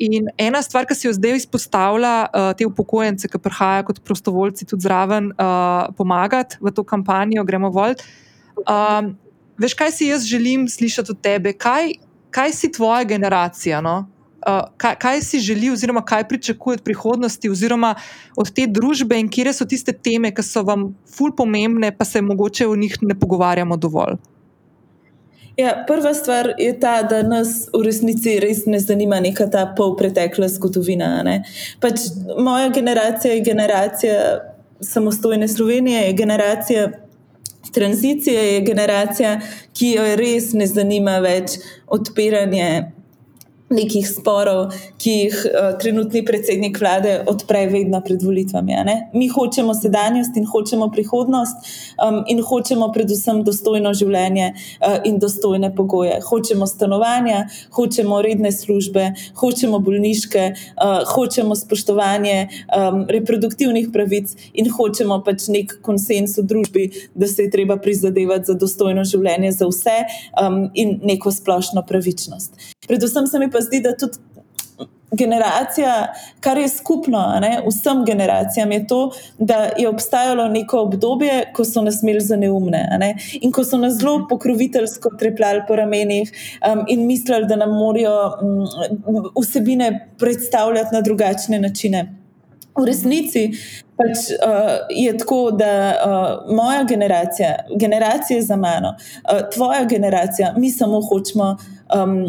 in ena stvar, ki si jo zdaj izpostavlja, uh, te upokojence, ki prihajajo kot prostovoljci tudi zraven uh, pomagati v to kampanjo, gremo volt. Um, veš, kaj si jaz želim slišati od tebe? Kaj, kaj si tvoja generacija? No? Uh, kaj, kaj si želi, oziroma kaj pričakuje od prihodnosti, oziroma od te družbe, in kje so tiste teme, ki so vam ful pomembne, pa se mogoče o njih ne pogovarjamo dovolj. Ja, prva stvar je ta, da nas v resnici res ne zanima neka ta polpretekla zgodovina. Pač moja generacija je generacija samostojne Slovenije, je generacija tranzicije, je generacija, ki jo res ne zanima več odpiranje nekih sporov, ki jih uh, trenutni predsednik vlade odpre vedno pred volitvami. Mi hočemo sedanjost in hočemo prihodnost, um, in hočemo predvsem dostojno življenje uh, in dostojne pogoje. Hočemo stanovanja, hočemo redne službe, hočemo bolniške, uh, hočemo spoštovanje um, reproduktivnih pravic in hočemo pač nek konsens v družbi, da se je treba prizadevati za dostojno življenje za vse um, in neko splošno pravičnost. Predvsem se mi pa zdi, da tudi generacija, kar je skupno ne, vsem generacijam, je to, da je obstajalo neko obdobje, ko so nas imeli za neumne ne, in ko so nas zelo pokroviteljsko trepljali po ramenih um, in mislili, da nam morajo um, vsebine predstavljati na drugačne načine. V resnici pač, uh, je tako, da uh, moja generacija, generacija za mano, uh, tvoja generacija, mi samo hočemo um,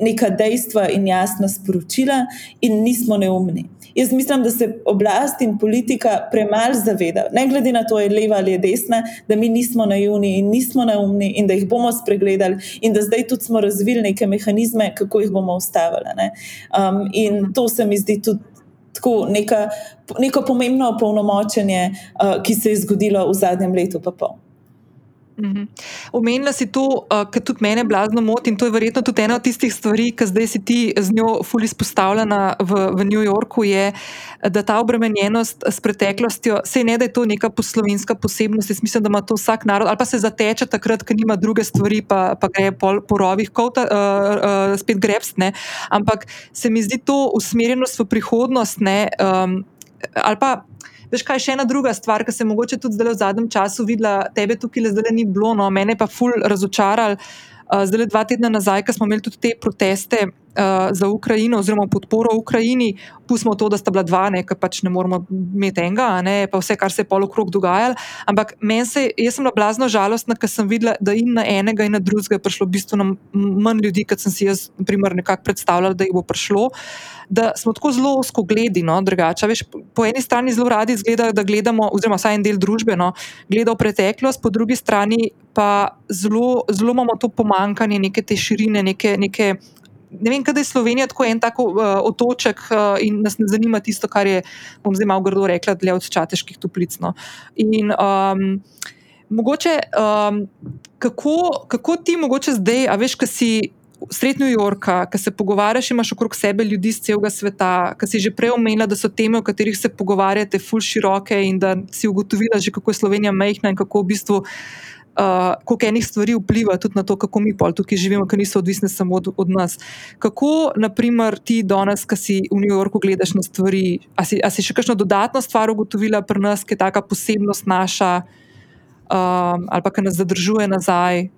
neka dejstva in jasna sporočila, in nismo neumni. Jaz mislim, da se oblast in politika premalo zaveda, ne glede na to, ali je leva ali je desna, da mi nismo naivni in nismo neumni in da jih bomo spregledali, in da zdaj tudi smo razvili neke mehanizme, kako jih bomo ustavili. Um, in to se mi zdi tudi. Tako neka, neko pomembno opolnomočenje, uh, ki se je zgodilo v zadnjem letu, pa pol. Mhm. Omenila si to, uh, kar tudi mene blazno moti in to je verjetno tudi ena od tistih stvari, ki zdaj si ti z njo fully izpostavljena v, v New Yorku, je, da ta obremenjenost s preteklostjo, se ne da je to neka poslovenska posebnost, jaz mislim, da ima to vsak narod, ali pa se zateče takrat, ker nima druge stvari, pa, pa gre pol po rovih, kot uh, uh, spet grebstne. Ampak se mi zdi to usmerjenost v prihodnost, ne, um, ali pa. Veš, kaj je še ena druga stvar, ki se mogoče tudi zdaj v zadnjem času videla, tebe tukaj le zdaj ni bilo, no, mene pa ful razočaral. Uh, zdaj, dva tedna nazaj, ko smo imeli tudi te proteste za Ukrajino, oziroma podporo Ukrajini, pustimo to, da sta bila dva, ker pač ne moramo imeti enega, ne, pa vse, kar se je pol okrog dogajalo. Ampak se, jaz sem bila blazno žalostna, ker sem videla, da in na enega, in na drugega je prišlo bistveno manj ljudi, kot sem si jaz, primer, nekako predstavljala, da jih bo prišlo. Da smo tako zelo osko gledali, no, drugače. Veš, po eni strani zelo radi izgledajo, da gledamo, oziroma vsaj en del družbe, no, gleda v preteklost, po drugi strani pa zelo, zelo imamo to pomankanje neke te širine, neke, neke ne vem, kaj je Slovenija tako en tako uh, otoček uh, in nas ne zanima tisto, kar je, bom zdaj malo grdo rekla, dlje od čateških toplic. No. In um, mogoče, um, kako, kako ti mogoče zdaj, a veš, kaj si. Sred New Yorka, ki se pogovarjaš, imaš okrog sebe ljudi iz celega sveta, ki si že prej omenila, da so teme, o katerih se pogovarjate, fulš široke in da si ugotovila, že kako je Slovenija mehna in kako v bistvu uh, uh, koliko enih stvari vpliva tudi na to, kako mi pol tukaj živimo, ki niso odvisne samo od, od nas. Kako, naprimer, ti danes, ki si v New Yorku gledaš na stvari, a si, si še kakšno dodatno stvar ugotovila pri nas, ki je taka posebnost naša, um, ali pa ki nas zadržuje nazaj?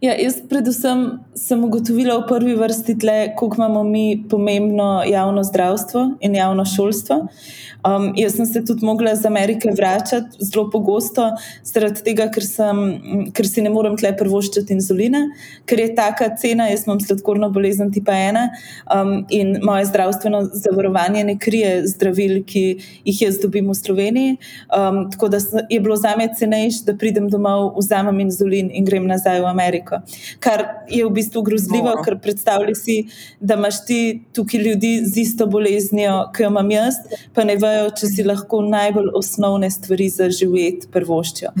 Ja, jaz, predvsem, sem ugotovila v prvi vrsti, kako imamo mi pomembno javno zdravstvo in javno šolstvo. Um, jaz sem se tudi mogla iz Amerike vračati zelo pogosto, zaradi tega, ker, sem, ker si ne morem tle prvoščiti inzulina, ker je taka cena, jaz imam sladkorno bolezen tipa 1 um, in moje zdravstveno zavarovanje ne krije zdravil, ki jih jaz dobim v Sloveniji. Um, tako da je bilo za me cenejše, da pridem domov, vzamem inzulin in grem nazaj v Ameriko. Kar je v bistvu grozljivo, no. ker predstavljaj si, da imaš ti tukaj ljudi z isto boleznijo, ki jo imam jaz, pa ne vejo, če si lahko najbolj osnovne stvari za živeti prvoščijo.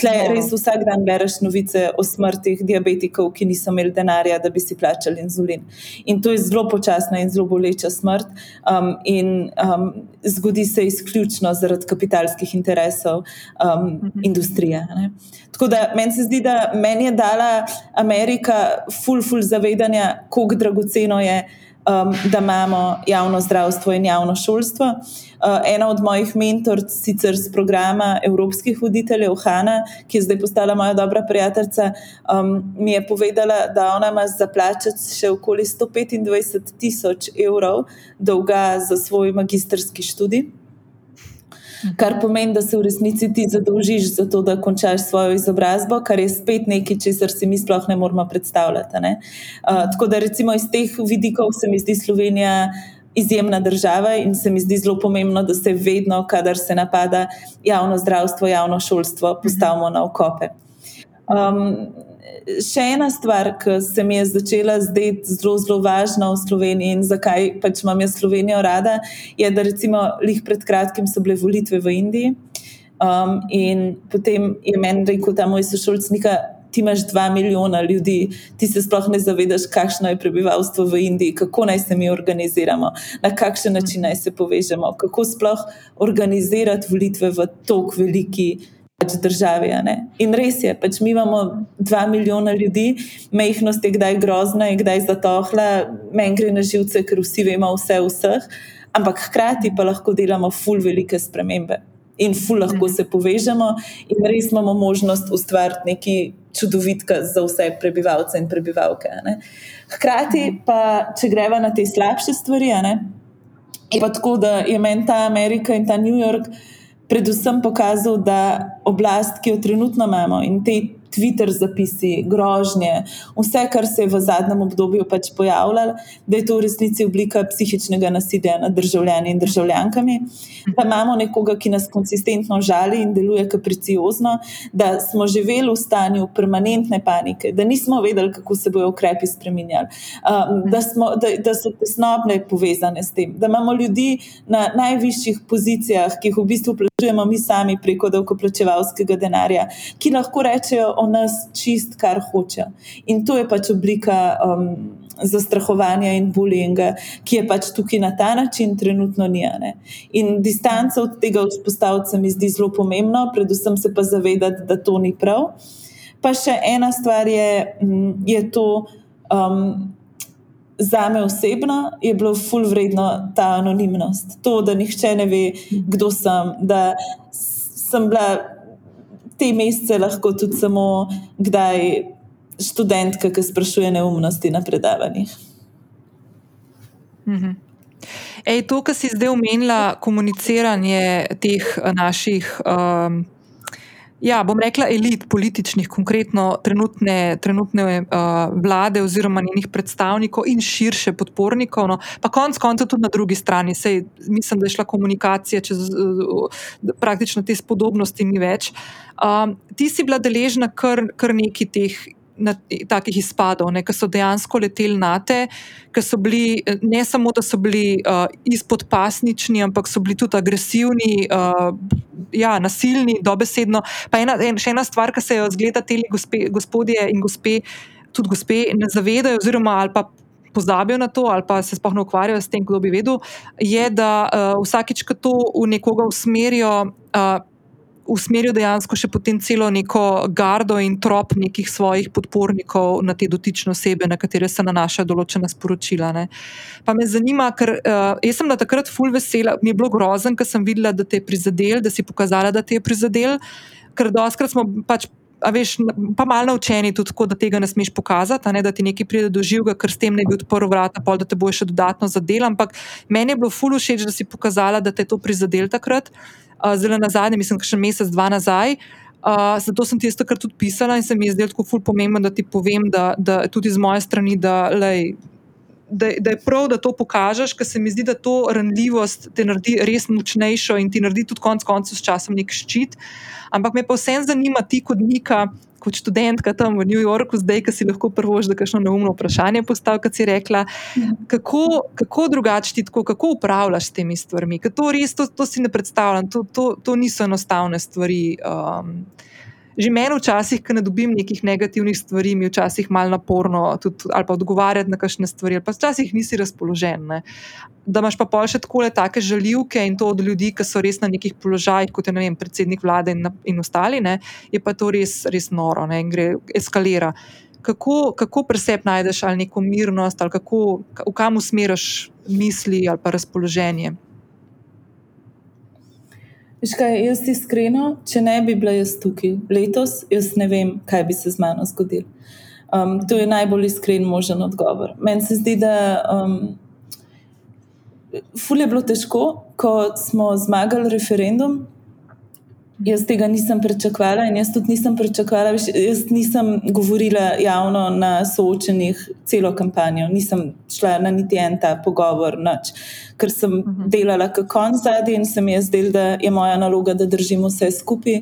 Tleh ja. res vsak dan bereš novice o smrtih diabetikov, ki niso imeli denarja, da bi si plačali inzulin. In to je zelo počasna in zelo boleča smrt. Um, in um, zgodi se izključno zaradi kapitalskih interesov um, mhm. industrije. Ne? Tako da meni se zdi, da meni je dala Amerika ful, ful zavedanja, kako dragoceno je um, da imamo javno zdravstvo in javno šolstvo. Uh, ena od mojih mentoric, sicer z programa Evropskih voditeljev, Hanna, ki je zdaj postala moja dobra prijateljica, um, mi je povedala, da ona ima za plačati še okoli 125 tisoč evrov dolga za svoj magistrski študij. Kar pomeni, da se v resnici ti zadolžiš za to, da končaš svojo izobrazbo, kar je spet nekaj, česar si mi sploh ne moramo predstavljati. Ne? Uh, tako da, recimo, iz teh vidikov se mi zdi Slovenija izjemna država in se mi zdi zelo pomembno, da se vedno, kadar se napada javno zdravstvo, javno šolstvo, postavimo na okope. Um, še ena stvar, ki se mi je začela zdeti zelo, zelo važna v Sloveniji in zakaj pač imam jaz Slovenijo rada, je, da recimo lih pred kratkim so bile volitve v Indiji. Um, in potem je meni rekel ta moj sošolcnik, ti imaš dva milijona ljudi, ti se sploh ne zavedaš, kakšno je prebivalstvo v Indiji, kako naj se mi organiziramo, na kakšen način naj se povežemo, kako sploh organizirati volitve v tako veliki pač državi. In res je, pač mi imamo dva milijona ljudi, mehkost je kdaj grozna, je kdaj zatohla, meni gre na živce, ker vsi vemo vse o vseh, ampak hkrati pa lahko delamo ful velike spremembe. In ful lahko se povežemo, in res imamo možnost ustvariti nekaj čudovitega za vse prebivalce in prebivalke. Hkrati pa, če greva na te slabše stvari, je pa tako, da je meni ta Amerika in ta New York predvsem pokazal, da oblast, ki jo trenutno imamo in te Twitter zapisi, grožnje, vse, kar se je v zadnjem obdobju pač pojavljalo, da je to v resnici oblika psihičnega nasilja nad državljani in državljankami. Da imamo nekoga, ki nas konsistentno žali in deluje kapriciozno, da smo živeli v stanju permanentne panike, da nismo vedeli, kako se bodo ukrepi spremenjali, um, da, da, da so tesnobne povezane s tem, da imamo ljudi na najvišjih pozicijah, ki jih v bistvu plačujemo mi sami preko davkoplačevalskega denarja, ki lahko rečejo o nas čist, kar hoče. In to je pač oblika um, zastrahovanja in bullyinga, ki je pač tukaj na ta način trenutno nijane. In distanca od tega vzpostaviti se mi zdi zelo pomembno, predvsem se pa zavedati, da to ni prav. Pa še ena stvar je, je to. Um, Za me osebno je bilo ful vredno ta anonimnost, to, da nihče ne ve, kdo sem, da sem bila te mesece lahko tudi samo kdaj študentka, ki sprašuje neumnosti na predavanjih. Mhm. Ej, to, kar si zdaj omenila, komuniciranje teh naših um, Ja, bom rekla elit političnih, konkretno trenutne, trenutne uh, vlade oziroma njenih predstavnikov in širše podpornikov, no, pa konec koncev tudi na drugi strani. Sej, mislim, da je šla komunikacija čez uh, praktično te spodobnosti ni več. Um, ti si bila deležna kar, kar nekaj teh na takih izpadov, ki so dejansko leteli na te, ki so bili ne samo, da so bili uh, izpodpasnični, ampak so bili tudi agresivni, uh, ja, nasilni, dobesedno. Pa ena, en, še ena stvar, ki se jo zgleda te gospodje in gospe, tudi gospe, ne zavedajo, oziroma ali pa. Pozabijo na to, ali pa se sploh ne ukvarjajo s tem, kdo bi vedel, je, da uh, vsakič, ko to v nekoga usmerijo, uh, usmeril dejansko še potem celo neko gardo in trop nekih svojih podpornikov na te dotične osebe, na katere se nanaša določena sporočila. Ne. Pa me zanima, ker uh, jaz sem na takrat full vesela, mi je bilo grozen, ker sem videla, da te je prizadel, da si pokazala, da te je prizadel, ker doskrat smo pač. A veš, pa malo naučeni tudi tako, da tega ne smeš pokazati, ne, da ti nekaj pride do živega, ker s tem ne bi odprl vrata, pol, da te bo še dodatno zadel. Ampak meni je bilo fulu všeč, da si pokazala, da te je to prizadel takrat. Zelo na zadnje, mislim, še mesec, dva nazaj. Uh, zato sem ti jaz takrat tudi pisala in se mi je zdelo tako ful pomembno, da ti povem, da, da tudi z moje strani, da, lej, da, da je prav, da to pokažeš, ker se mi zdi, da to ranljivost te naredi res močnejšo in ti naredi tudi konec koncev s časom nek ščit. Ampak me pa vsem zanima ti kot Nika, kot študentka tam v New Yorku, zdaj, ki si lahko prvo že kakšno neumno vprašanje postavil, kot si rekla. Kako, kako drugače ti tako, kako upravljaš s temi stvarmi? To, res, to, to si ne predstavljam, to, to, to niso enostavne stvari. Um, Že meni včasih, ko ne dobim nekih negativnih stvari, mi včasih malo naporno tudi, ali pa odgovarjati na kakšne stvari, ali pa včasih nisi razpoložen. Ne. Da imaš pa pol še tako le take žaljivke in to od ljudi, ki so res na nekih položajih, kot je vem, predsednik vlade in, in ostali, ne, je pa to res, res noro ne, in gre, eskalira. kako, kako preseb najdeš ali neko mirnost, ali kako, v kam usmeriš misli ali pa razpoloženje. Kaj, jaz iskreno, če ne bi bila jaz tukaj letos, jaz ne vem, kaj bi se z mano zgodilo. Um, to je najbolj iskren možen odgovor. Meni se zdi, da um, je bilo težko, ko smo zmagali referendum, Jaz tega nisem pričakovala in jaz tudi nisem pričakovala, jaz nisem govorila javno na soočenih celo kampanjo, nisem šla na niti en ta pogovor, noč, ker sem uh mhm. -huh. delala kako on zadnji in se mi je zdelo, da je moja naloga, da držim vse skupaj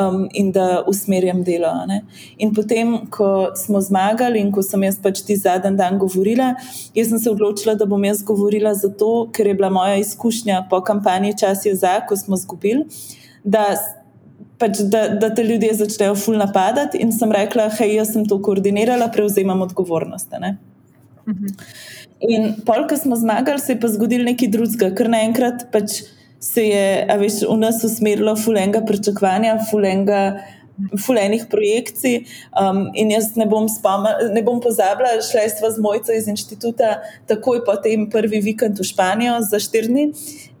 um, in da usmerjam delo. Ne. In potem, ko smo zmagali in ko sem jaz pač ti zadnji dan govorila, jaz sem se odločila, da bom jaz govorila zato, ker je bila moja izkušnja po kampanji čas je za, ko smo zgubili da, pač, da, da te ljudje začnejo ful napadati. In sem rekla, hej, jaz sem to koordinirala, prevzemam odgovornost. Ne? Mhm. In pol, ko smo zmagali, se je pa zgodil nekaj drugega, ker naenkrat pač se je veš, v nas usmerilo fulenga pričakovanja, fulenga fulejnih projekcij. Um, in jaz ne bom, ne bom pozabila, šla sva z mojco iz inštituta takoj po tem prvi vikend v Španijo za štirni.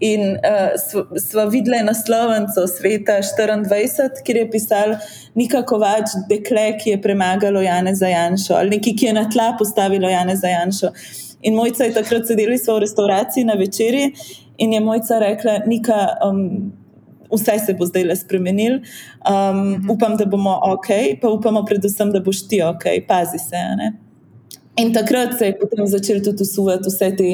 In uh, sva, sva videla naslovnico sveta 24, kjer je pisal Nika Kovač, dekle, ki je premagalo Jane Zajanšo ali neki, ki je na tla postavilo Jane Zajanšo. In mojca je takrat sedela v restavraciji na večerji in je mojca rekla, Nika. Um, vse se bo zdaj le spremenil. Um, upam, da bomo ok, pa upamo, predvsem, da boš ti ok, pazi se. In takrat se je potem začel tudi usuvati vse te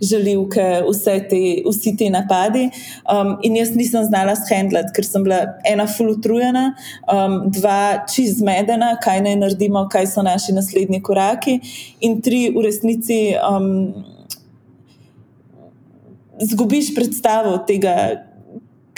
želivke, vse te, vsi ti napadi. Um, in jaz nisem znala shendlati, ker sem bila ena fulutrujena, um, dva čist zmedena, kaj naj naredimo, kaj so naši naslednji koraki, in tri v resnici. Um, Zgubiš predstavo tega,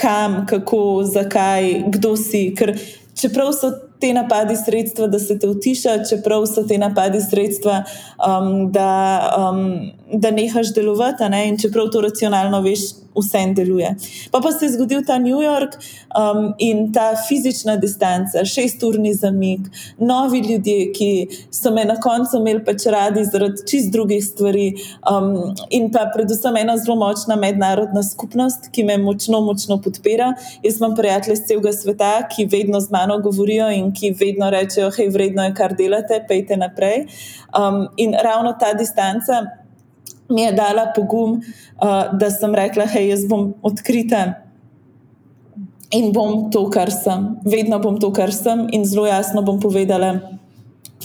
kam, kako, zakaj, kdo si. Ker čeprav so te napadi sredstva, da se te utiša, čeprav so te napadi sredstva, um, da, um, da nehaš delovati, ne? in čeprav to racionalno veš, vse en deluje. Pa pa se je zgodil ta New York um, in ta fizična distanca, šesturni zamik, novi ljudje, ki so me na koncu imeli pač radi zaradi čist drugih stvari, um, in pa predvsem ena zelo močna mednarodna skupnost, ki me močno, močno podpira. Jaz imam prijatelje iz celega sveta, ki vedno z mano govorijo in ki vedno rečejo, hej, vredno je, kar delate, pejte naprej. Um, in ravno ta distanca mi je dala pogum, uh, da sem rekla, hej, jaz bom odkrita in bom to, kar sem. Vedno bom to, kar sem, in zelo jasno bom povedala,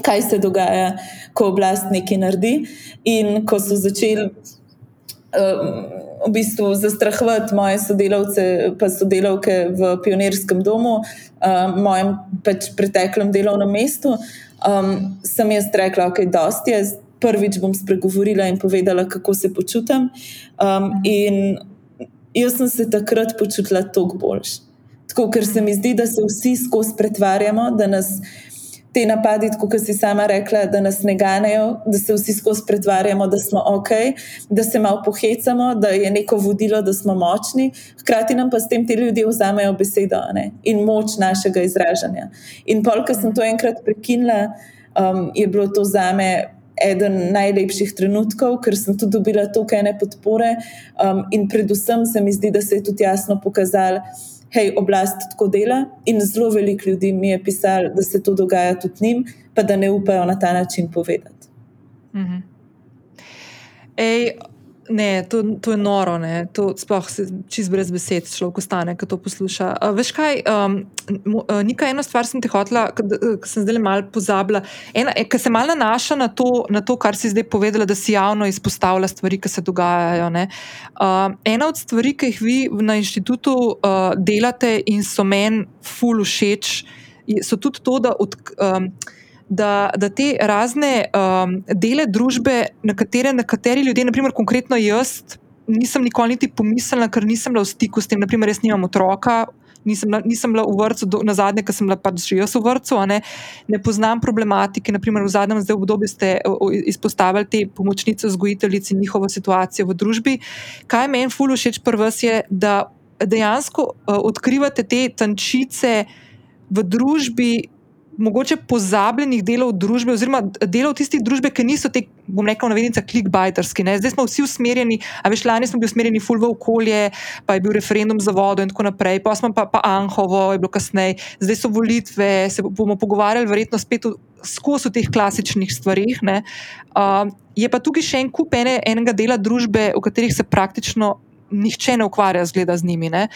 kaj se dogaja, ko oblast nekaj naredi. In ko so začeli. Um, V bistvu zastrahovati moje sodelavce, pa sodelavke v pionirskem domu, uh, mojem pač preteklem delovnem mestu, um, sem jaz rekla, da okay, je dosti, prvič bom spregovorila in povedala, kako se počutim. Um, in jaz sem se takrat počutila toliko boljš. Tako, ker se mi zdi, da se vsi skozi pretvarjamo, da nas te napadi, kot si sama rekla, da nas ne ganejo, da se vsi skozi pretvarjamo, da smo ok, da se malo pohecamo, da je neko vodilo, da smo močni, hkrati nam pa s tem ti ljudje vzamejo besedo ne? in moč našega izražanja. In pol, ko sem to enkrat prekinila, um, je bilo to za me eden najlepših trenutkov, ker sem tudi dobila toliko ene podpore. Um, in predvsem se mi zdi, da se je tudi jasno pokazalo, hej, oblast tako dela. In zelo veliko ljudi mi je pisalo, da se to dogaja tudi njim, pa da ne upajo na ta način povedati. -hmm. Ej, Ne, to, to je noro, ne. to sploh se čez brez besed človek ostane, ko to posluša. Uh, veš kaj, um, uh, nekaj eno stvar sem ti hotela, ki sem zdaj malo pozabila. E, ker se malo nanaša na to, na to, kar si zdaj povedala, da si javno izpostavlja stvari, ki se dogajajo. Uh, ena od stvari, ki jih vi na inštitutu uh, delate in so meni ful všeč, so tudi to, da od. Um, da, da te razne um, dele družbe, na katere nekateri ljudje, naprimer, konkretno jaz, nisem nikoli niti pomislila, ker nisem bila v stiku s tem, naprimer, jaz nimam otroka. Nisem, nisem bila v vrtu, do, na zadnje, ker sem bila pač že jaz v vrtu, ne, ne poznam problematike. Naprimer, v zadnjem obdobju ste izpostavili te pomočnice, vzgojiteljice in njihovo situacijo v družbi. Kaj meni fully všeč pri vas je, da dejansko uh, odkrivate te tančice v družbi, mogoče pozabljenih delov družbe, oziroma delov tistih družbe, ki niso te, bom rekel, navednice, clickbaiterski. Zdaj smo vsi usmerjeni, a veš, lani smo bili usmerjeni ful v okolje, pa je bil referendum za vodo in tako naprej, pa smo pa, pa Anhovo, je bilo kasneje, zdaj so volitve, se bomo pogovarjali, verjetno spet skozi teh klasičnih stvarih. Uh, je pa tukaj še en kup ene, enega dela družbe, v katerih se praktično nihče ne ukvarja zgleda z njimi. Ne?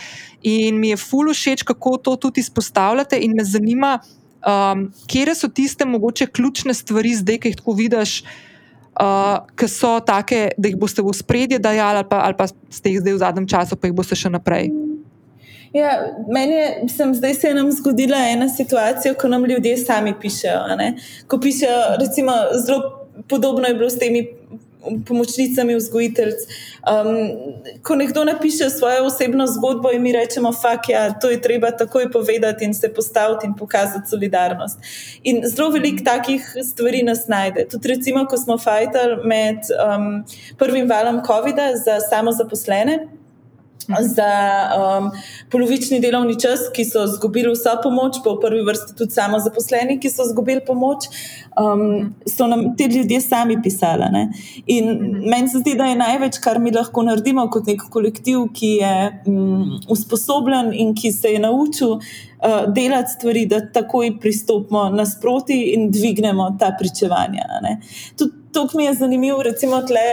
In mi je ful všeč, kako to tudi izpostavljate, in me zanima, um, kje so tiste mogoče ključne stvari zdaj, ki jih tako vidiš. Uh, ki so take, da jih boste v spredje dajali, ali pa, ali pa ste jih zdaj v zadnjem času, pa jih boste še naprej. Ja, meni je, sem, zdaj se je nam zgodila ena situacija, ko nam ljudje sami pišejo. Ko pišejo, recimo, zelo podobno je bilo s temi pomočnicami vzgojiteljc. Um, ko nekdo napiše svojo osebno zgodbo in mi rečemo, da ja, to je treba takoj povedati in se postaviti in pokazati solidarnost. In zelo veliko takih stvari nas najde. Tudi, recimo, ko smo fajtali med um, prvim valom COVID-a za samozaposlene za um, polovični delovni čas, ki so izgubili vso pomoč, pa v prvi vrsti tudi samo zaposleni, ki so izgubili pomoč, um, so nam ti ljudje sami pisali. Ne? In meni se zdi, da je največ, kar mi lahko naredimo kot nek kolektiv, ki je um, usposobljen in ki se je naučil. Uh, delati stvari, da takoj pristopimo nasproti in dvignemo ta pričevanja. Tudi to mi je zanimivo, recimo, tle,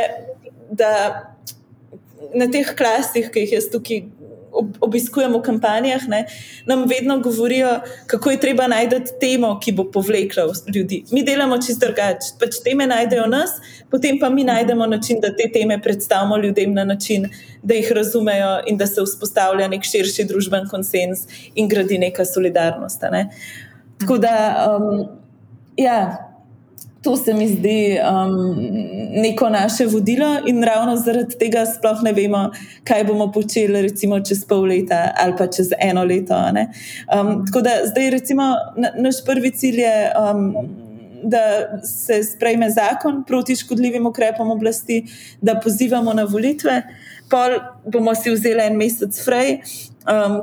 da na teh klasih, ki jih jaz tukaj obiskujem v kampanjah, ne, nam vedno govorijo, kako je treba najti temo, ki bo povlekla ljudi. Mi delamo čisto drugače. Pač teme najdejo nas, potem pa mi najdemo način, da te teme predstavimo ljudem na način, da jih razumejo in da se vzpostavlja nek širši družben konsens in gradi neka solidarnost. Ne. Tako da, um, ja to se mi zdi um, neko naše vodilo, in ravno zaradi tega sploh ne vemo, kaj bomo počeli, recimo, čez pol leta ali pa čez eno leto. Um, tako da zdaj, recimo, na, naš prvi cilj je. Um, Da se sprejme zakon proti škodljivim ukrepom oblasti, da pozivamo na volitve, pol bomo si vzeli en mesec fraj, um,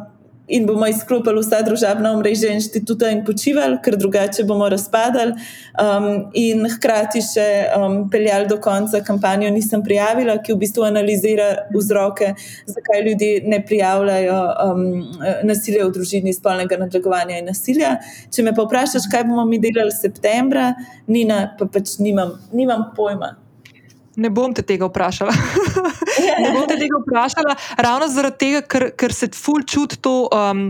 in bomo izklopili vsa družabna omrežja inštituta in počivali, ker drugače bomo razpadali. Um, in hkrati še um, peljali do konca kampanjo Nisem prijavila, ki v bistvu analizira vzroke, zakaj ljudje ne prijavljajo um, nasilja v družini, spolnega nadlegovanja in nasilja. Če me pa vprašaš, kaj bomo mi delali septembra, Nina, pa pač nimam, nimam pojma. Ne bom te tega vprašala. ne bom te tega vprašala, ravno zaradi tega, ker, ker se ful čuti to, um,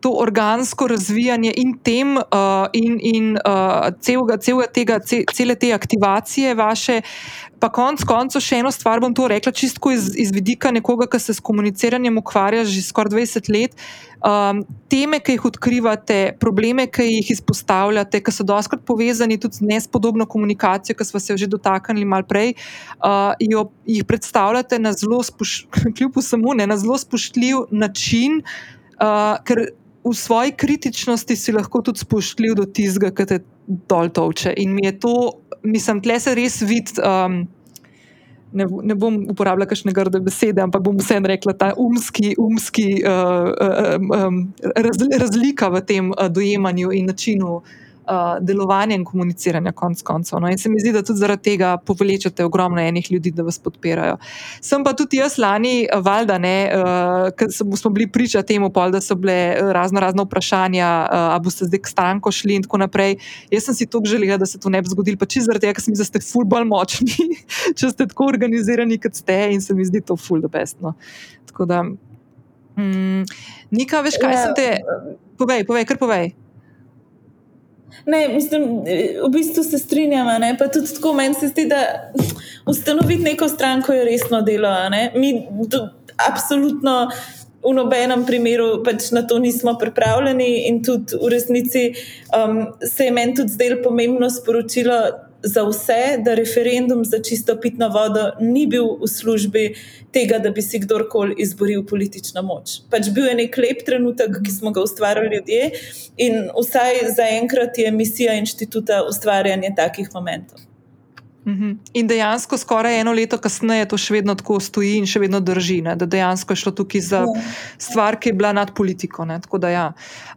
to organsko razvijanje in tem, uh, in, in uh, celega, celega tega, cele te aktivacije vaše. Pa konc koncev še eno stvar bom to rekla, čisto iz, iz vidika nekoga, ki se s komuniciranjem ukvarja že skoraj 20 let. Um, teme, ki jih odkrivate, probleme, ki jih izpostavljate, ki so doskrat povezani tudi z nespodobno komunikacijo, ki smo se jo že dotaknili malo prej, uh, jo, jih predstavljate na zelo, spoš, samo, ne, na zelo spoštljiv način, uh, ker v svoji kritičnosti si lahko tudi spoštljiv do tizga, ki te dol toče. In mi je to, mislim, tle se res vidi. Um, Ne, ne bom uporabljala kakšne grde besede, ampak bom vseeno rekla, je umski, umski uh, uh, um, raz, razlika v tem uh, dojemanju in načinu uh, delovanja in komuniciranja, konc koncev. No? In se mi zdi, da tudi zaradi tega povlečete ogromno enih ljudi, da vas podpirajo. Sem pa tudi jaz lani, valjda, ne, uh, ker smo bili priča temu, pol, da so bile razno razne vprašanja, uh, ali boste zdaj k stranko šli in tako naprej. Jaz sem si to želela, da se to ne bi zgodilo, pa čisto zaradi tega, ker sem mislila, da ste ful bolj močni, če ste tako organizirani, kot ste in se mi zdi to ful da bestno. Tako da, mm, Nika, veš, kaj ja. sem te. Povej, povej, kar povej. Ne, mislim, v bistvu se strinjam. Pa tudi tako meni se zdi, da ustanoviti neko stranko je resno delo. Mi do, absolutno v nobenem primeru pač na to nismo pripravljeni, in tudi v resnici um, se je meni tudi zdelo pomembno sporočilo za vse, da referendum za čisto pitno vodo ni bil v službi tega, da bi si kdorkoli izboril politično moč. Pač bil je nek lep trenutek, ki smo ga ustvarjali ljudje, in vsaj zaenkrat je misija inštituta ustvarjanje takih momentov. Mhm. In dejansko, skoraj eno leto kasneje, to še vedno tako stoji in še vedno drži, ne? da dejansko je šlo tukaj za ja. stvar, ki je bila nad politiko. Ja.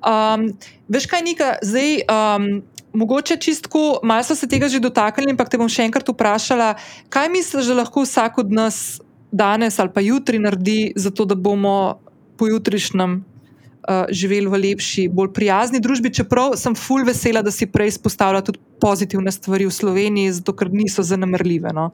Um, veš kaj, Nika, zdaj. Um, Mogoče čistko, malo so se tega že dotaknili, ampak te bom še enkrat vprašala, kaj misliš, da lahko vsak od nas danes ali pa jutri naredi, zato da bomo pojutrišnjem uh, živeli v lepši, bolj prijazni družbi, čeprav sem full vesela, da si prej izpostavila tudi pozitivne stvari v Sloveniji, zato ker niso zanemrljive. No?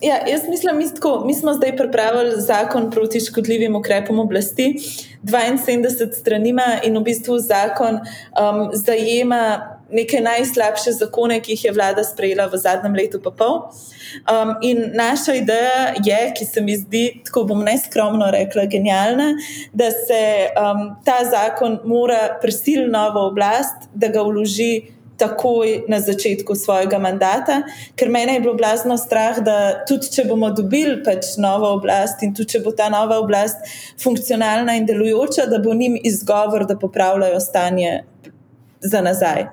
Ja, jaz mislim, da mi smo zdaj pripravili zakon proti škodljivim ukrepom oblasti, 72 strani in v bistvu zakon um, zajema neke najslabše zakone, ki jih je vlada sprejela v zadnjem letu, pa pol. Um, in naša ideja je, ki se mi zdi, tako bom neskromno rekla, genialna, da se um, ta zakon mora prisiliti novo oblast, da ga vloži. Takoj na začetku svojega mandata, ker mene je bilo blazno strah, da tudi če bomo dobili pač novo oblast in tudi če bo ta nova oblast funkcionalna in delujoča, da bo njim izgovor, da popravljajo stanje za nazaj.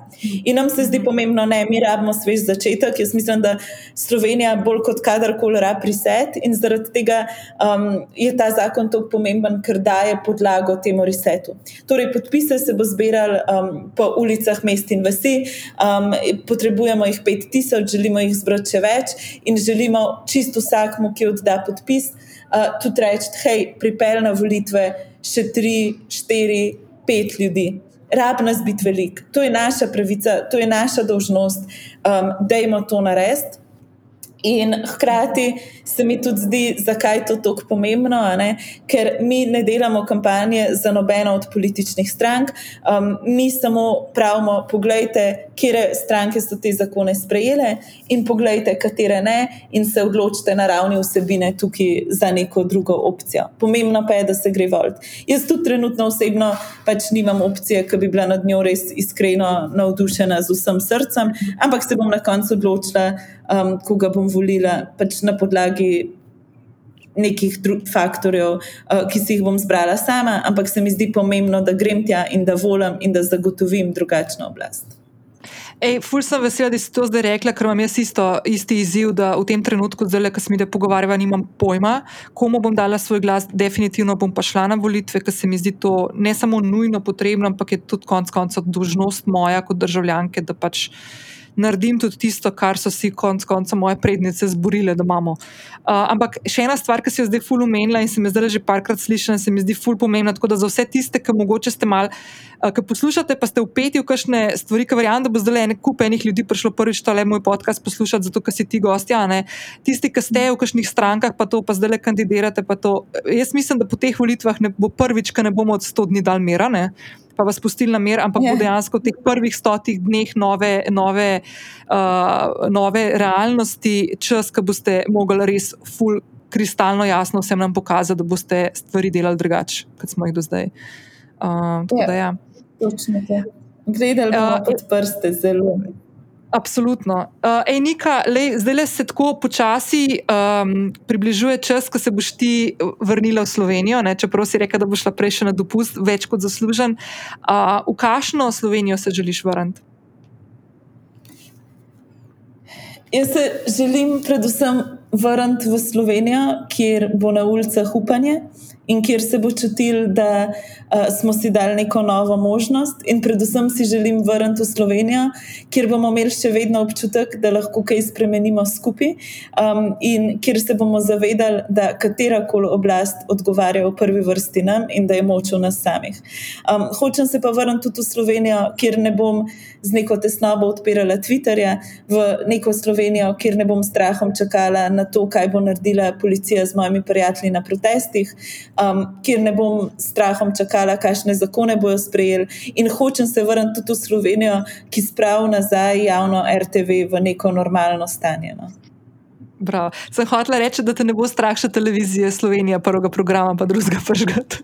In nam se zdi pomembno, da mi rabimo svež začetek. Jaz mislim, da Slovenija bolj kot kadarkoli rabi reset in zaradi tega um, je ta zakon tako pomemben, ker daje podlago temu resetu. Torej, podpise se bo zbiral um, po ulicah mest in vasi, um, potrebujemo jih 5000, želimo jih zbrati še več in želimo čisto vsakmu, ki odda podpis, uh, tudi reči, hej, pripelj na volitve še tri, štiri, pet ljudi rab nas biti velik. To je naša pravica, to je naša dolžnost, um, da imamo to narediti. In hkrati se mi tudi zdi, zakaj je to tako pomembno, ker mi ne delamo kampanje za nobeno od političnih strank, um, mi samo pravimo, poglejte, kire stranke so te zakone sprejele in poglejte, katere ne, in se odločite na ravni vsebine tukaj za neko drugo opcijo. Pomembno pa je, da se gre volt. Jaz tudi trenutno osebno pač nimam opcije, ki bi bila nad njo res iskreno navdušena z vsem srcem, ampak se bom na koncu odločila um, koga bom volila, pač na podlagi nekih faktorjev, uh, ki si jih bom zbrala sama, ampak se mi zdi pomembno, da grem tja in da volim in da zagotovim drugačno oblast. Ful sem vesela, da si to zdaj rekla, ker imam jaz isto, isti izziv, da v tem trenutku, zdaj, ko se mi da pogovarjava, nimam pojma, komu bom dala svoj glas. Definitivno bom pa šla na volitve, ker se mi zdi to ne samo nujno potrebno, ampak je tudi konec koncev dolžnost moja kot državljanke, da pač naredim tudi tisto, kar so si konec konca moje prednice zborile, da imamo. Uh, ampak še ena stvar, ki se je zdaj ful umenila in se mi zdaj že parkrat slišala, se mi zdi ful pomembna. Tako da za vse tiste, ki mogoče ste mal, uh, ki poslušate, pa ste upeti v kakšne stvari, ki verjamem, da bo zdaj le kup enih ljudi prišlo prvič tole moj podcast poslušati, zato ker si ti gostja. Ne? Tisti, ki ste v kakšnih strankah, pa to pa zdaj le kandidirate. To, jaz mislim, da po teh volitvah ne bo prvič, ker ne bomo od 100 dni dal mera pa vas pustili na mer, ampak yeah. bo ja. dejansko v teh prvih stotih dneh nove, nove, uh, nove realnosti, čas, ki boste mogli res full. Kristalno jasno vsem nam pokazati, da boste stvari delali drugače, kot smo jih do zdaj. Uh, ja, da, ja. Točno. Gledali bomo uh, pod prste zelo. Absolutno. Uh, Enika, zdaj le se tako počasi um, približuje čas, ko se boš ti vrnila v Slovenijo, ne? čeprav si rekel, da boš šla prej še na dopust, več kot zaslužen. Uh, v kakšno Slovenijo se želiš vrniti? Jaz se želim predvsem vrniti v Slovenijo, kjer bo na ulicah upanje in kjer se bo čutil, da uh, smo si dali neko novo možnost. In predvsem si želim vrniti v Slovenijo, kjer bomo imeli še vedno občutek, da lahko kaj spremenimo skupaj um, in kjer se bomo zavedali, da katera koli oblast odgovarja v prvi vrsti nam in da je moč v nas samih. Um, hočem se pa vrniti tudi v Slovenijo, kjer ne bom z neko tesnobo odpirala Twitterja, v neko Slovenijo, kjer ne bom strahom čakala na to, kaj bo naredila policija z mojimi prijatelji na protestih um, kjer ne bom strahom čakala, kakšne zakone bojo sprejeli. In hočem se vrniti tudi v Slovenijo, ki spravi nazaj javno RTV v neko normalno stanje. No. Bravo. Sem hotel reči, da te ne bo strah še televizije Slovenije, prvega programa, pa drugega pržgati.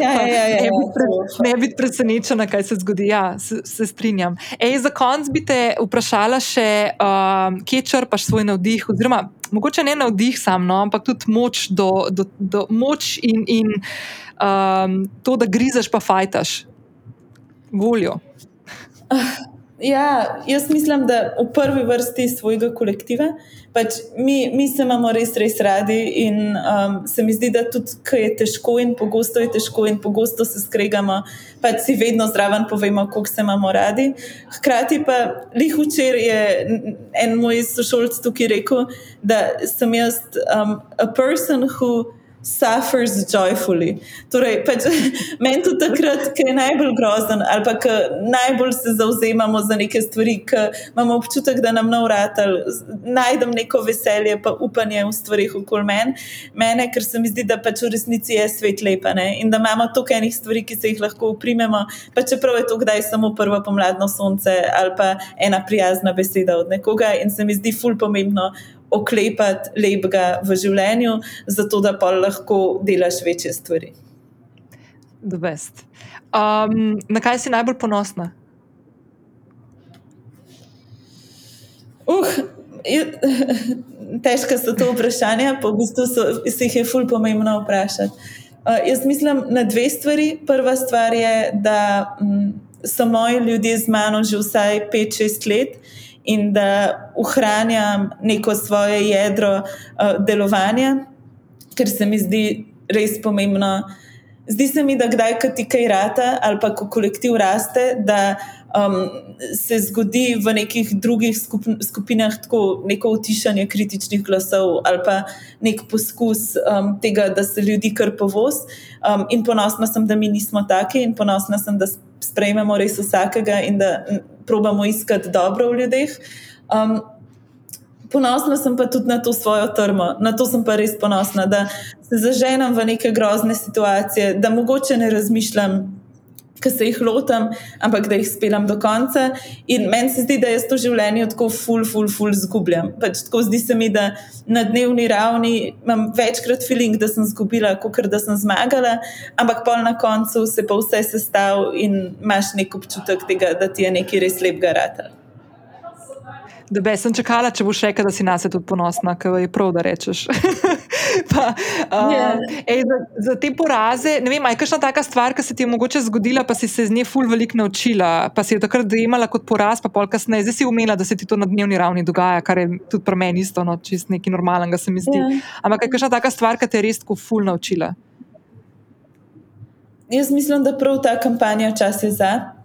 Ja, ja, ja, ja, ne biti pre, bit presenečena, kaj se zgodi. Ja, se, se strinjam. Ej, za konc bi te vprašala še, um, kje črpaš svoj navdih, oziroma mogoče ne navdih sam, no, ampak tudi moč, do, do, do, moč in, in um, to, da grizeš, pa fajtaš, voljo. Ja, jaz mislim, da v prvi vrsti svojega kolektiva. Pač mi, mi se imamo res, res radi, in um, se mi zdi, da tudi, ko je težko in pogosto je težko in pogosto se skregamo, pač si vedno zraven povemo, koliko se imamo radi. Hkrati pa, lih včeraj je en moj sošolc tukaj rekel, da sem jaz um, a person who suffers joyfully. Torej, pač, meni to takrat, ki je najbolj grozen, ali pa najbolj se zauzemamo za neke stvari, ki imamo občutek, da nam navratelj, najdem neko veselje, pa upanje v stvarih okoli men, mene, ker se mi zdi, da pač v resnici je svet lepa ne? in da imamo toliko enih stvari, ki se jih lahko uprimemo, pa čeprav je to kdaj samo prvo pomladno sonce ali pa ena prijazna beseda od nekoga in se mi zdi ful pomembno oklepati lepega v življenju, zato da pa lahko delaš večje stvari. Um, na kaj si najbolj ponosna? Uh, težko so to vprašanja, pa v bistvu so, se jih je ful pomembno vprašati. Uh, jaz mislim na dve stvari. Prva stvar je, da um, so moji ljudje z mano že vsaj 5-6 let in da ohranjam neko svoje jedro uh, delovanja, ker se mi zdi res pomembno. Zdi se mi, da kdaj, ko ti kaj rata ali pa ko kolektiv raste, da um, se zgodi v nekih drugih skupinah tako neko utišanje kritičnih glasov ali pa nek poskus um, tega, da se ljudi kar povoz. Um, in ponosna sem, da mi nismo taki in ponosna sem, da sprejmemo res vsakega in da probamo iskati dobro v ljudeh. Um, ponosna sem pa tudi na to svojo trmo, na to sem pa res ponosna, da se zaženem v neke grozne situacije, da mogoče ne razmišljam ki se jih lotam, ampak da jih speljem do konca. In meni se zdi, da jaz to življenje tako ful, ful, ful zgubljam. Pač tako zdi se mi, da na dnevni ravni imam večkrat feeling, da sem zgubila, kot da sem zmagala, ampak pol na koncu se pa vse sestavlja in imaš nek občutek tega, da ti je nekaj res lepega rata. Da bi sem čakala, če boš rekel, da si nas je tudi ponosna, ker je prav, da rečeš. pa, yeah. ej, za, za te poraze, ne vem, je kakšna taka stvar, ki se ti je mogoče zgodila, pa si se z nje ful veliko naučila, pa si jo takrat dojemala kot poraz, pa pol kasneje, zdaj si umela, da se ti to na dnevni ravni dogaja, kar je tudi pri meni isto, no, čist nekaj normalnega se mi zdi. Yeah. Ampak je kakšna taka stvar, ki te je res tako ful naučila? Jaz mislim, da prav ta kampanja čas je za.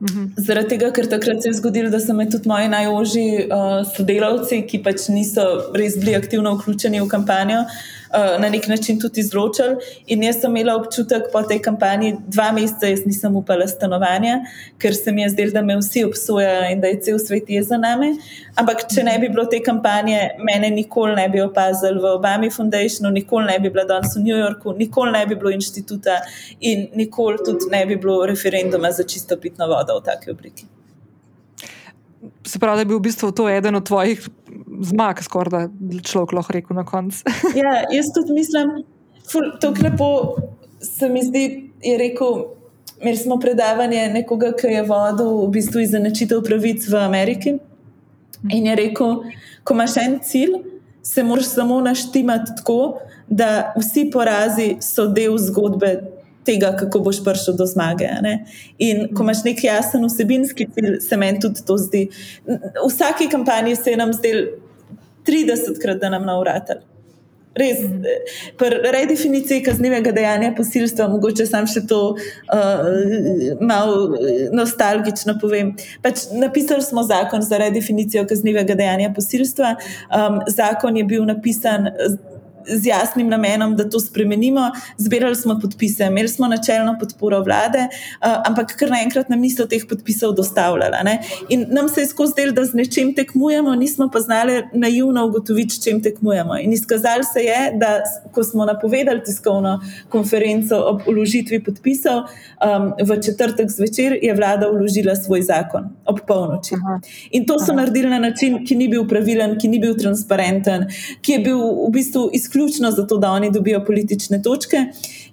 -hmm. Zaradi tega, ker takrat se je zgodilo, da so me tudi moji najožji uh, sodelavci, ki pač niso res bili aktivno vključeni v kampanjo, uh, na nek način tudi izločili. In jaz sem imela občutek po tej kampanji, dva meseca jaz nisem upala stanovanja, ker se mi je zdelo, da me vsi obsojajo in da je cel svet je za nami. Ampak, če ne bi bilo te kampanje, mene nikoli ne bi opazili v Obami Foundationu, nikoli ne bi bila danes v New Yorku, nikoli ne bi bilo inštituta in nikoli tudi ne bi bilo referenduma za čisto pitno vodo v taki obliki. Se pravi, da je bil v bistvu to eden od tvojih zmag, skoraj da človek lahko rekel na koncu. ja, jaz tudi mislim, da je lepo, se mi zdi, je rekel. Imeli smo predavanje nekoga, ki je vodil v bistvu izenačitev pravic v Ameriki. In je rekel, ko imaš en cilj, se moraš samo naštimati tako, da vsi porazi so del zgodbe tega, kako boš prišel do zmage. Ne? In ko imaš nek jasen vsebinski cilj, se meni tudi to zdi. V vsaki kampanji se je nam zdel 30krat, da nam na uratelj. Res, pri redefiniciji kaznivega dejanja posilstva, mogoče sam še to uh, malo nostalgično povem. Pač napisali smo zakon za redefinicijo kaznivega dejanja posilstva. Um, zakon je bil napisan z jasnim namenom, da to spremenimo. Zbirali smo podpise, imeli smo načelno podporo vlade, uh, ampak kar naenkrat nam niso teh podpisov dostavljali. Ne? In nam se je skozi del, da z nečem tekmujemo, nismo pa znali naivno ugotoviti, s čim tekmujemo. In izkazalo se je, da ko smo napovedali tiskovno konferenco ob uložitvi podpisov, um, v četrtek zvečer je vlada uložila svoj zakon ob polnoči. Aha. In to so Aha. naredili na način, ki ni bil pravilen, ki ni bil transparenten, ki je bil v bistvu izključen izključno zato, da oni dobijo politične točke.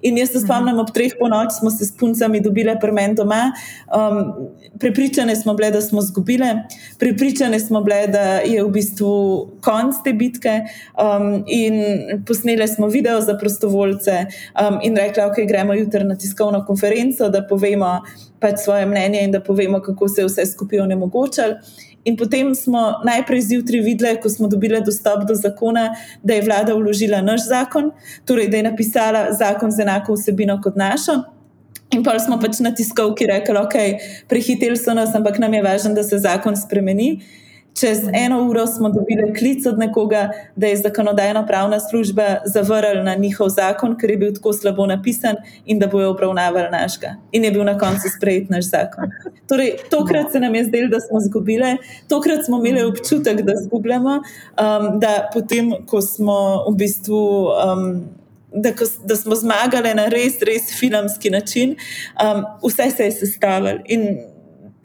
In jaz se spomnim, ob treh po noč smo se s puncami dobile premen doma. Um, prepričane smo bile, da smo izgubile, prepričane smo bile, da je v bistvu konc te bitke. Um, in posnele smo video za prostovoljce um, in rekli, ok, gremo jutri na tiskovno konferenco, da povemo pač svoje mnenje in da povemo, kako se je vse skupaj onemogočalo. In potem smo najprej zjutraj videli, ko smo dobili dostop do zakona, da je vlada vložila naš zakon, torej da je napisala zakon z enako vsebino kot našo. In pa smo pač na tiskovki rekli, ok, prehiteli so nas, ampak nam je važno, da se zakon spremeni. Čez eno uro smo dobili klic od nekoga, da je zakonodajno-pravna služba zavrnila njihov zakon, ker je bil tako slabo napisan in da bojo obravnavali našega. In je bil na koncu sprejet naš zakon. Torej, tokrat se nam je zdelo, da smo izgubili, tokrat smo imeli občutek, da izgubljamo, um, da potem, ko smo v bistvu. Um, Da, ko, da smo zmagali na res, res filmski način, um, vse se je sestavljalo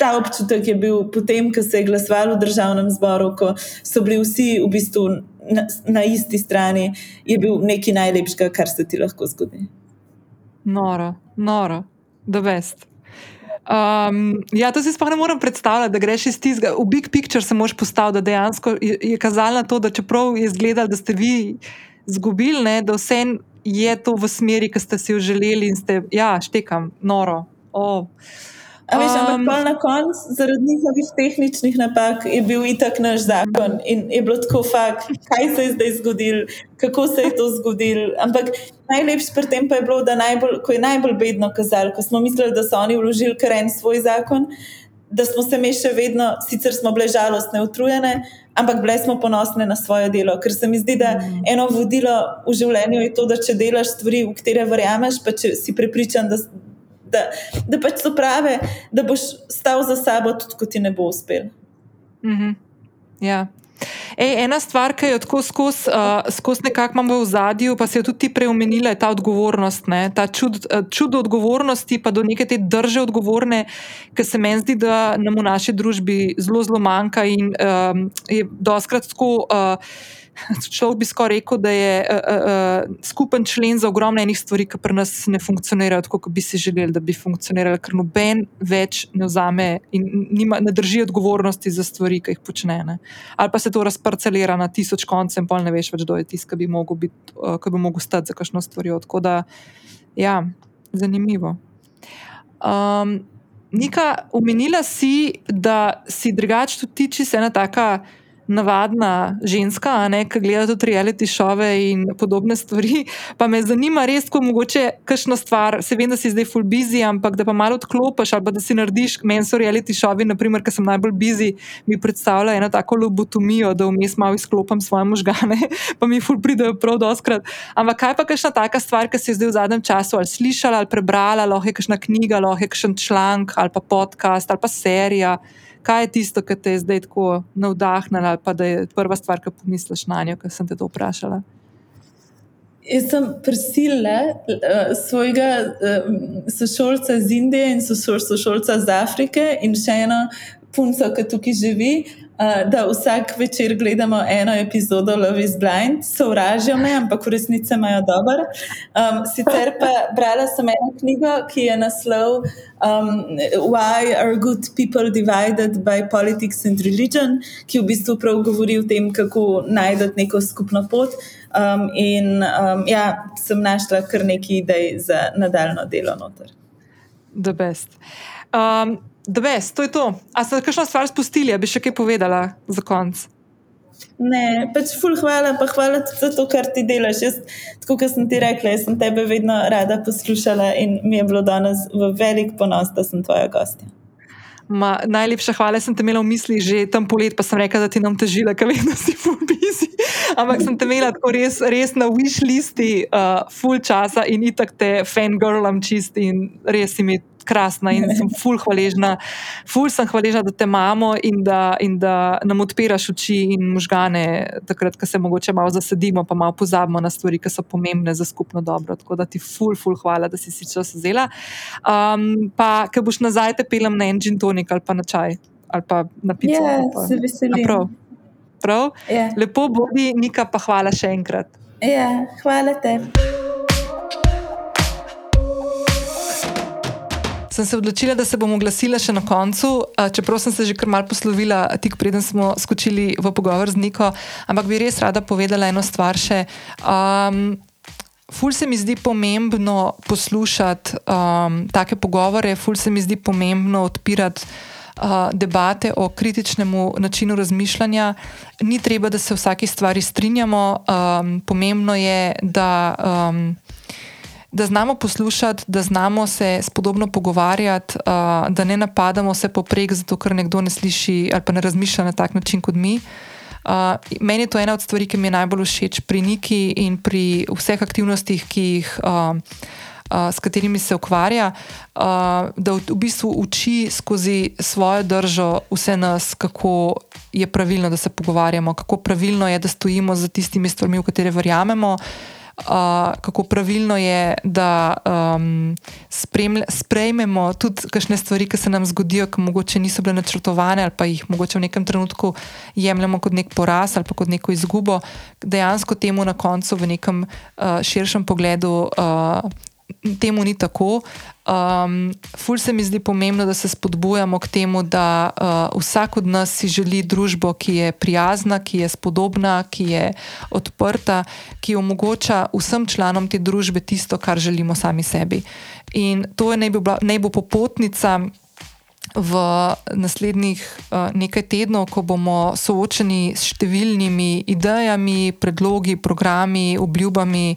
ta občutek je bil potem, ko se je glasovalo v državnem zboru, ko so bili vsi v bistvu na, na isti strani, je bil nekaj najlepšega, kar se ti lahko zgodi. Noro, noro, da vest. Um, ja, to si sploh ne morem predstavljati, da greš iz tistega. V big picture se moš postaviti, da dejansko je, je kazalo na to, da čeprav je izgledalo, da ste vi izgubili, ne, da vse je to v smeri, ki ste si jo želeli in ste, ja, štekam, noro. Oh. Veš, um, ampak na koncu, zaradi njihovih tehničnih napak, je bil itak naš zakon in je bilo tako fakt, kaj se je zdaj zgodilo, kako se je to zgodilo. Ampak najlepše pri tem pa je bilo, da najbolj, ko je najbolj bedno kazalo, ko smo mislili, da so oni vložili kar en svoj zakon, da smo se mi še vedno, sicer smo bile žalostne, utrujene, ampak bile smo ponosne na svoje delo. Ker se mi zdi, da mm. eno vodilo v življenju je to, da če delaš stvari, v katere verjameš, pa če si prepričan, da da, da pač so prave, da boš stal za sabo, tudi ko ti ne bo uspel. Mm -hmm. ja. Ej, ena stvar, ki jo tako skozi uh, skoz nekako imamo v zadju, pa se je tudi preomenila, je ta odgovornost, ne? ta čud, čudo odgovornosti, pa do neke te drže odgovorne, ki se meni zdi, da nam v naši družbi zelo, zelo manjka in um, je doskrat tako. Uh, človek bi skoraj rekel, da je uh, uh, skupen člen za ogromne enih stvari, ki pri nas ne funkcionirajo tako, kot bi si želeli, da bi funkcionirali, ker noben več ne vzame in nima, ne drži odgovornosti za stvari, ki jih počne. Ne. Ali pa se to razparcelira na tisoč koncem, pa ne veš več, kdo je tisti, ki bi mogel, bit, uh, ki bi mogel stati za kakšno stvar. Tako da, ja, zanimivo. Um, Nika, omenila si, da si drugače tudi ti, če se ena taka navadna ženska, ne, ki gleda tudi reality šove in podobne stvari. Pa me zanima res, ko mogoče kakšno stvar, se vem, da si zdaj full busy, ampak da pa malo odklopiš ali da si narediš, meni so reality šovi, naprimer, ker sem najbolj busy, mi predstavlja eno tako lobotomijo, da vmes malo izklopim svoje možgane, pa mi full pridejo prav doskrat. Ampak kaj pa kakšna taka stvar, ki si jo zdaj v zadnjem času ali slišala ali prebrala, lahko je kakšna knjiga, lahko je kakšen članek ali pa podcast ali pa serija kaj je tisto, kar te je zdaj tako navdahnilo, ali pa da je prva stvar, ki pomisliš na njo, ker sem te to vprašala. Jaz sem prisilila uh, svojega uh, sošolca iz Indije in sošolca iz Afrike in še eno punco, ki tukaj živi, uh, da vsak večer gledamo eno epizodo Love is Blind, sovražijo me, ampak v resnici imajo dober. Um, sicer pa brala sem eno knjigo, ki je naslov um, Why are good people divided by politics and religion, ki v bistvu prav govori o tem, kako najti neko skupno pot. Um, in um, ja, sem našla kar nekaj idej za nadaljno delo noter. The best. Um, da veš, to je to. A ste kakšno stvar spustili, bi še kaj povedala za konec? Ne, pač ful hvala, pa hvala tudi za to, kar ti delaš. Jaz, tako kot sem ti rekla, sem tebe vedno rada poslušala in mi je bilo danes v velik ponos, da sem tvoja gostja. Ma, najlepša hvala, sem te imela v misli že tam polet, pa sem rekla, da ti nam težila, ker da si full busy. Ampak sem te imela tako res, res na wish listi, uh, full časa in itak te fangirlam čisti in res mi krasna in sem ful hvaležna, ful sem hvaležna, da te imamo in da, in da nam odpiraš oči in možgane, takrat, ko se mogoče malo zasedimo, pa malo pozabimo na stvari, ki so pomembne za skupno dobro. Tako da ti ful, ful hvala, da si si čas vzela. Um, pa, ker boš nazaj te pelem na engine tonik ali pa na čaj ali pa na pico. Ja, se veselim. Prav. Prav? Yeah. Ja. Lepo bodi, Nika, pa hvala še enkrat. Ja, hvala tebi. Sem se odločila, da se bom oglasila še na koncu, čeprav sem se že kar mal poslovila, tik preden smo skočili v pogovor z Niko, ampak bi res rada povedala eno stvar še. Um, ful se mi zdi pomembno poslušati um, take pogovore, ful se mi zdi pomembno odpirati. Uh, debate o kritičnem načinu razmišljanja. Ni treba, da se vsaki stvari strinjamo, um, pomembno je, da, um, da znamo poslušati, da znamo se spodobno pogovarjati, uh, da ne napadamo vse poprek, zato ker nekdo ne sliši ali pa ne razmišlja na tak način kot mi. Uh, Uh, meni je to ena od stvari, ki mi je najbolj všeč pri Niki in pri vseh aktivnostih, jih, uh, uh, s katerimi se ukvarja, uh, da v, v bistvu uči skozi svojo držo vse nas, kako je pravilno, da se pogovarjamo, kako pravilno je, da stojimo za tistimi stvarmi, v katere verjamemo. Uh, kako pravilno je, da um, spremlj, sprejmemo tudi kakšne stvari, ki se nam zgodijo, ki mogoče niso bile načrtovane ali pa jih mogoče v nekem trenutku jemljemo kot nek poraz ali pa kot neko izgubo, dejansko temu na koncu v nekem uh, širšem pogledu. Uh, temu ni tako. Um, ful se mi zdi pomembno, da se spodbujamo k temu, da uh, vsak od nas si želi družbo, ki je prijazna, ki je spodobna, ki je odprta, ki omogoča vsem članom te družbe tisto, kar želimo sami sebi. In to je naj bo, naj bo popotnica. V naslednjih uh, nekaj tednov, ko bomo soočeni s številnimi idejami, predlogi, programi, obljubami,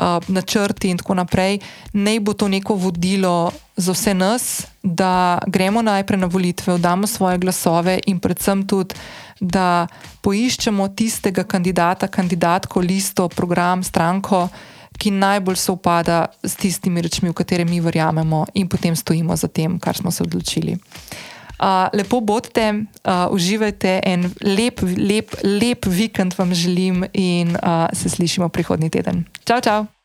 uh, načrti in tako naprej, naj bo to neko vodilo za vse nas, da gremo najprej na volitve, damo svoje glasove in predvsem tudi, da poiščemo tistega kandidata, kandidatko, listo, program, stranko, ki najbolj se upada s tistimi rečmi, v katere mi verjamemo in potem stojimo za tem, kar smo se odločili. Uh, lepo bodite, uh, uživajte en lep, lep, lep vikend vam želim in uh, se slišimo prihodnji teden. Čau, čau!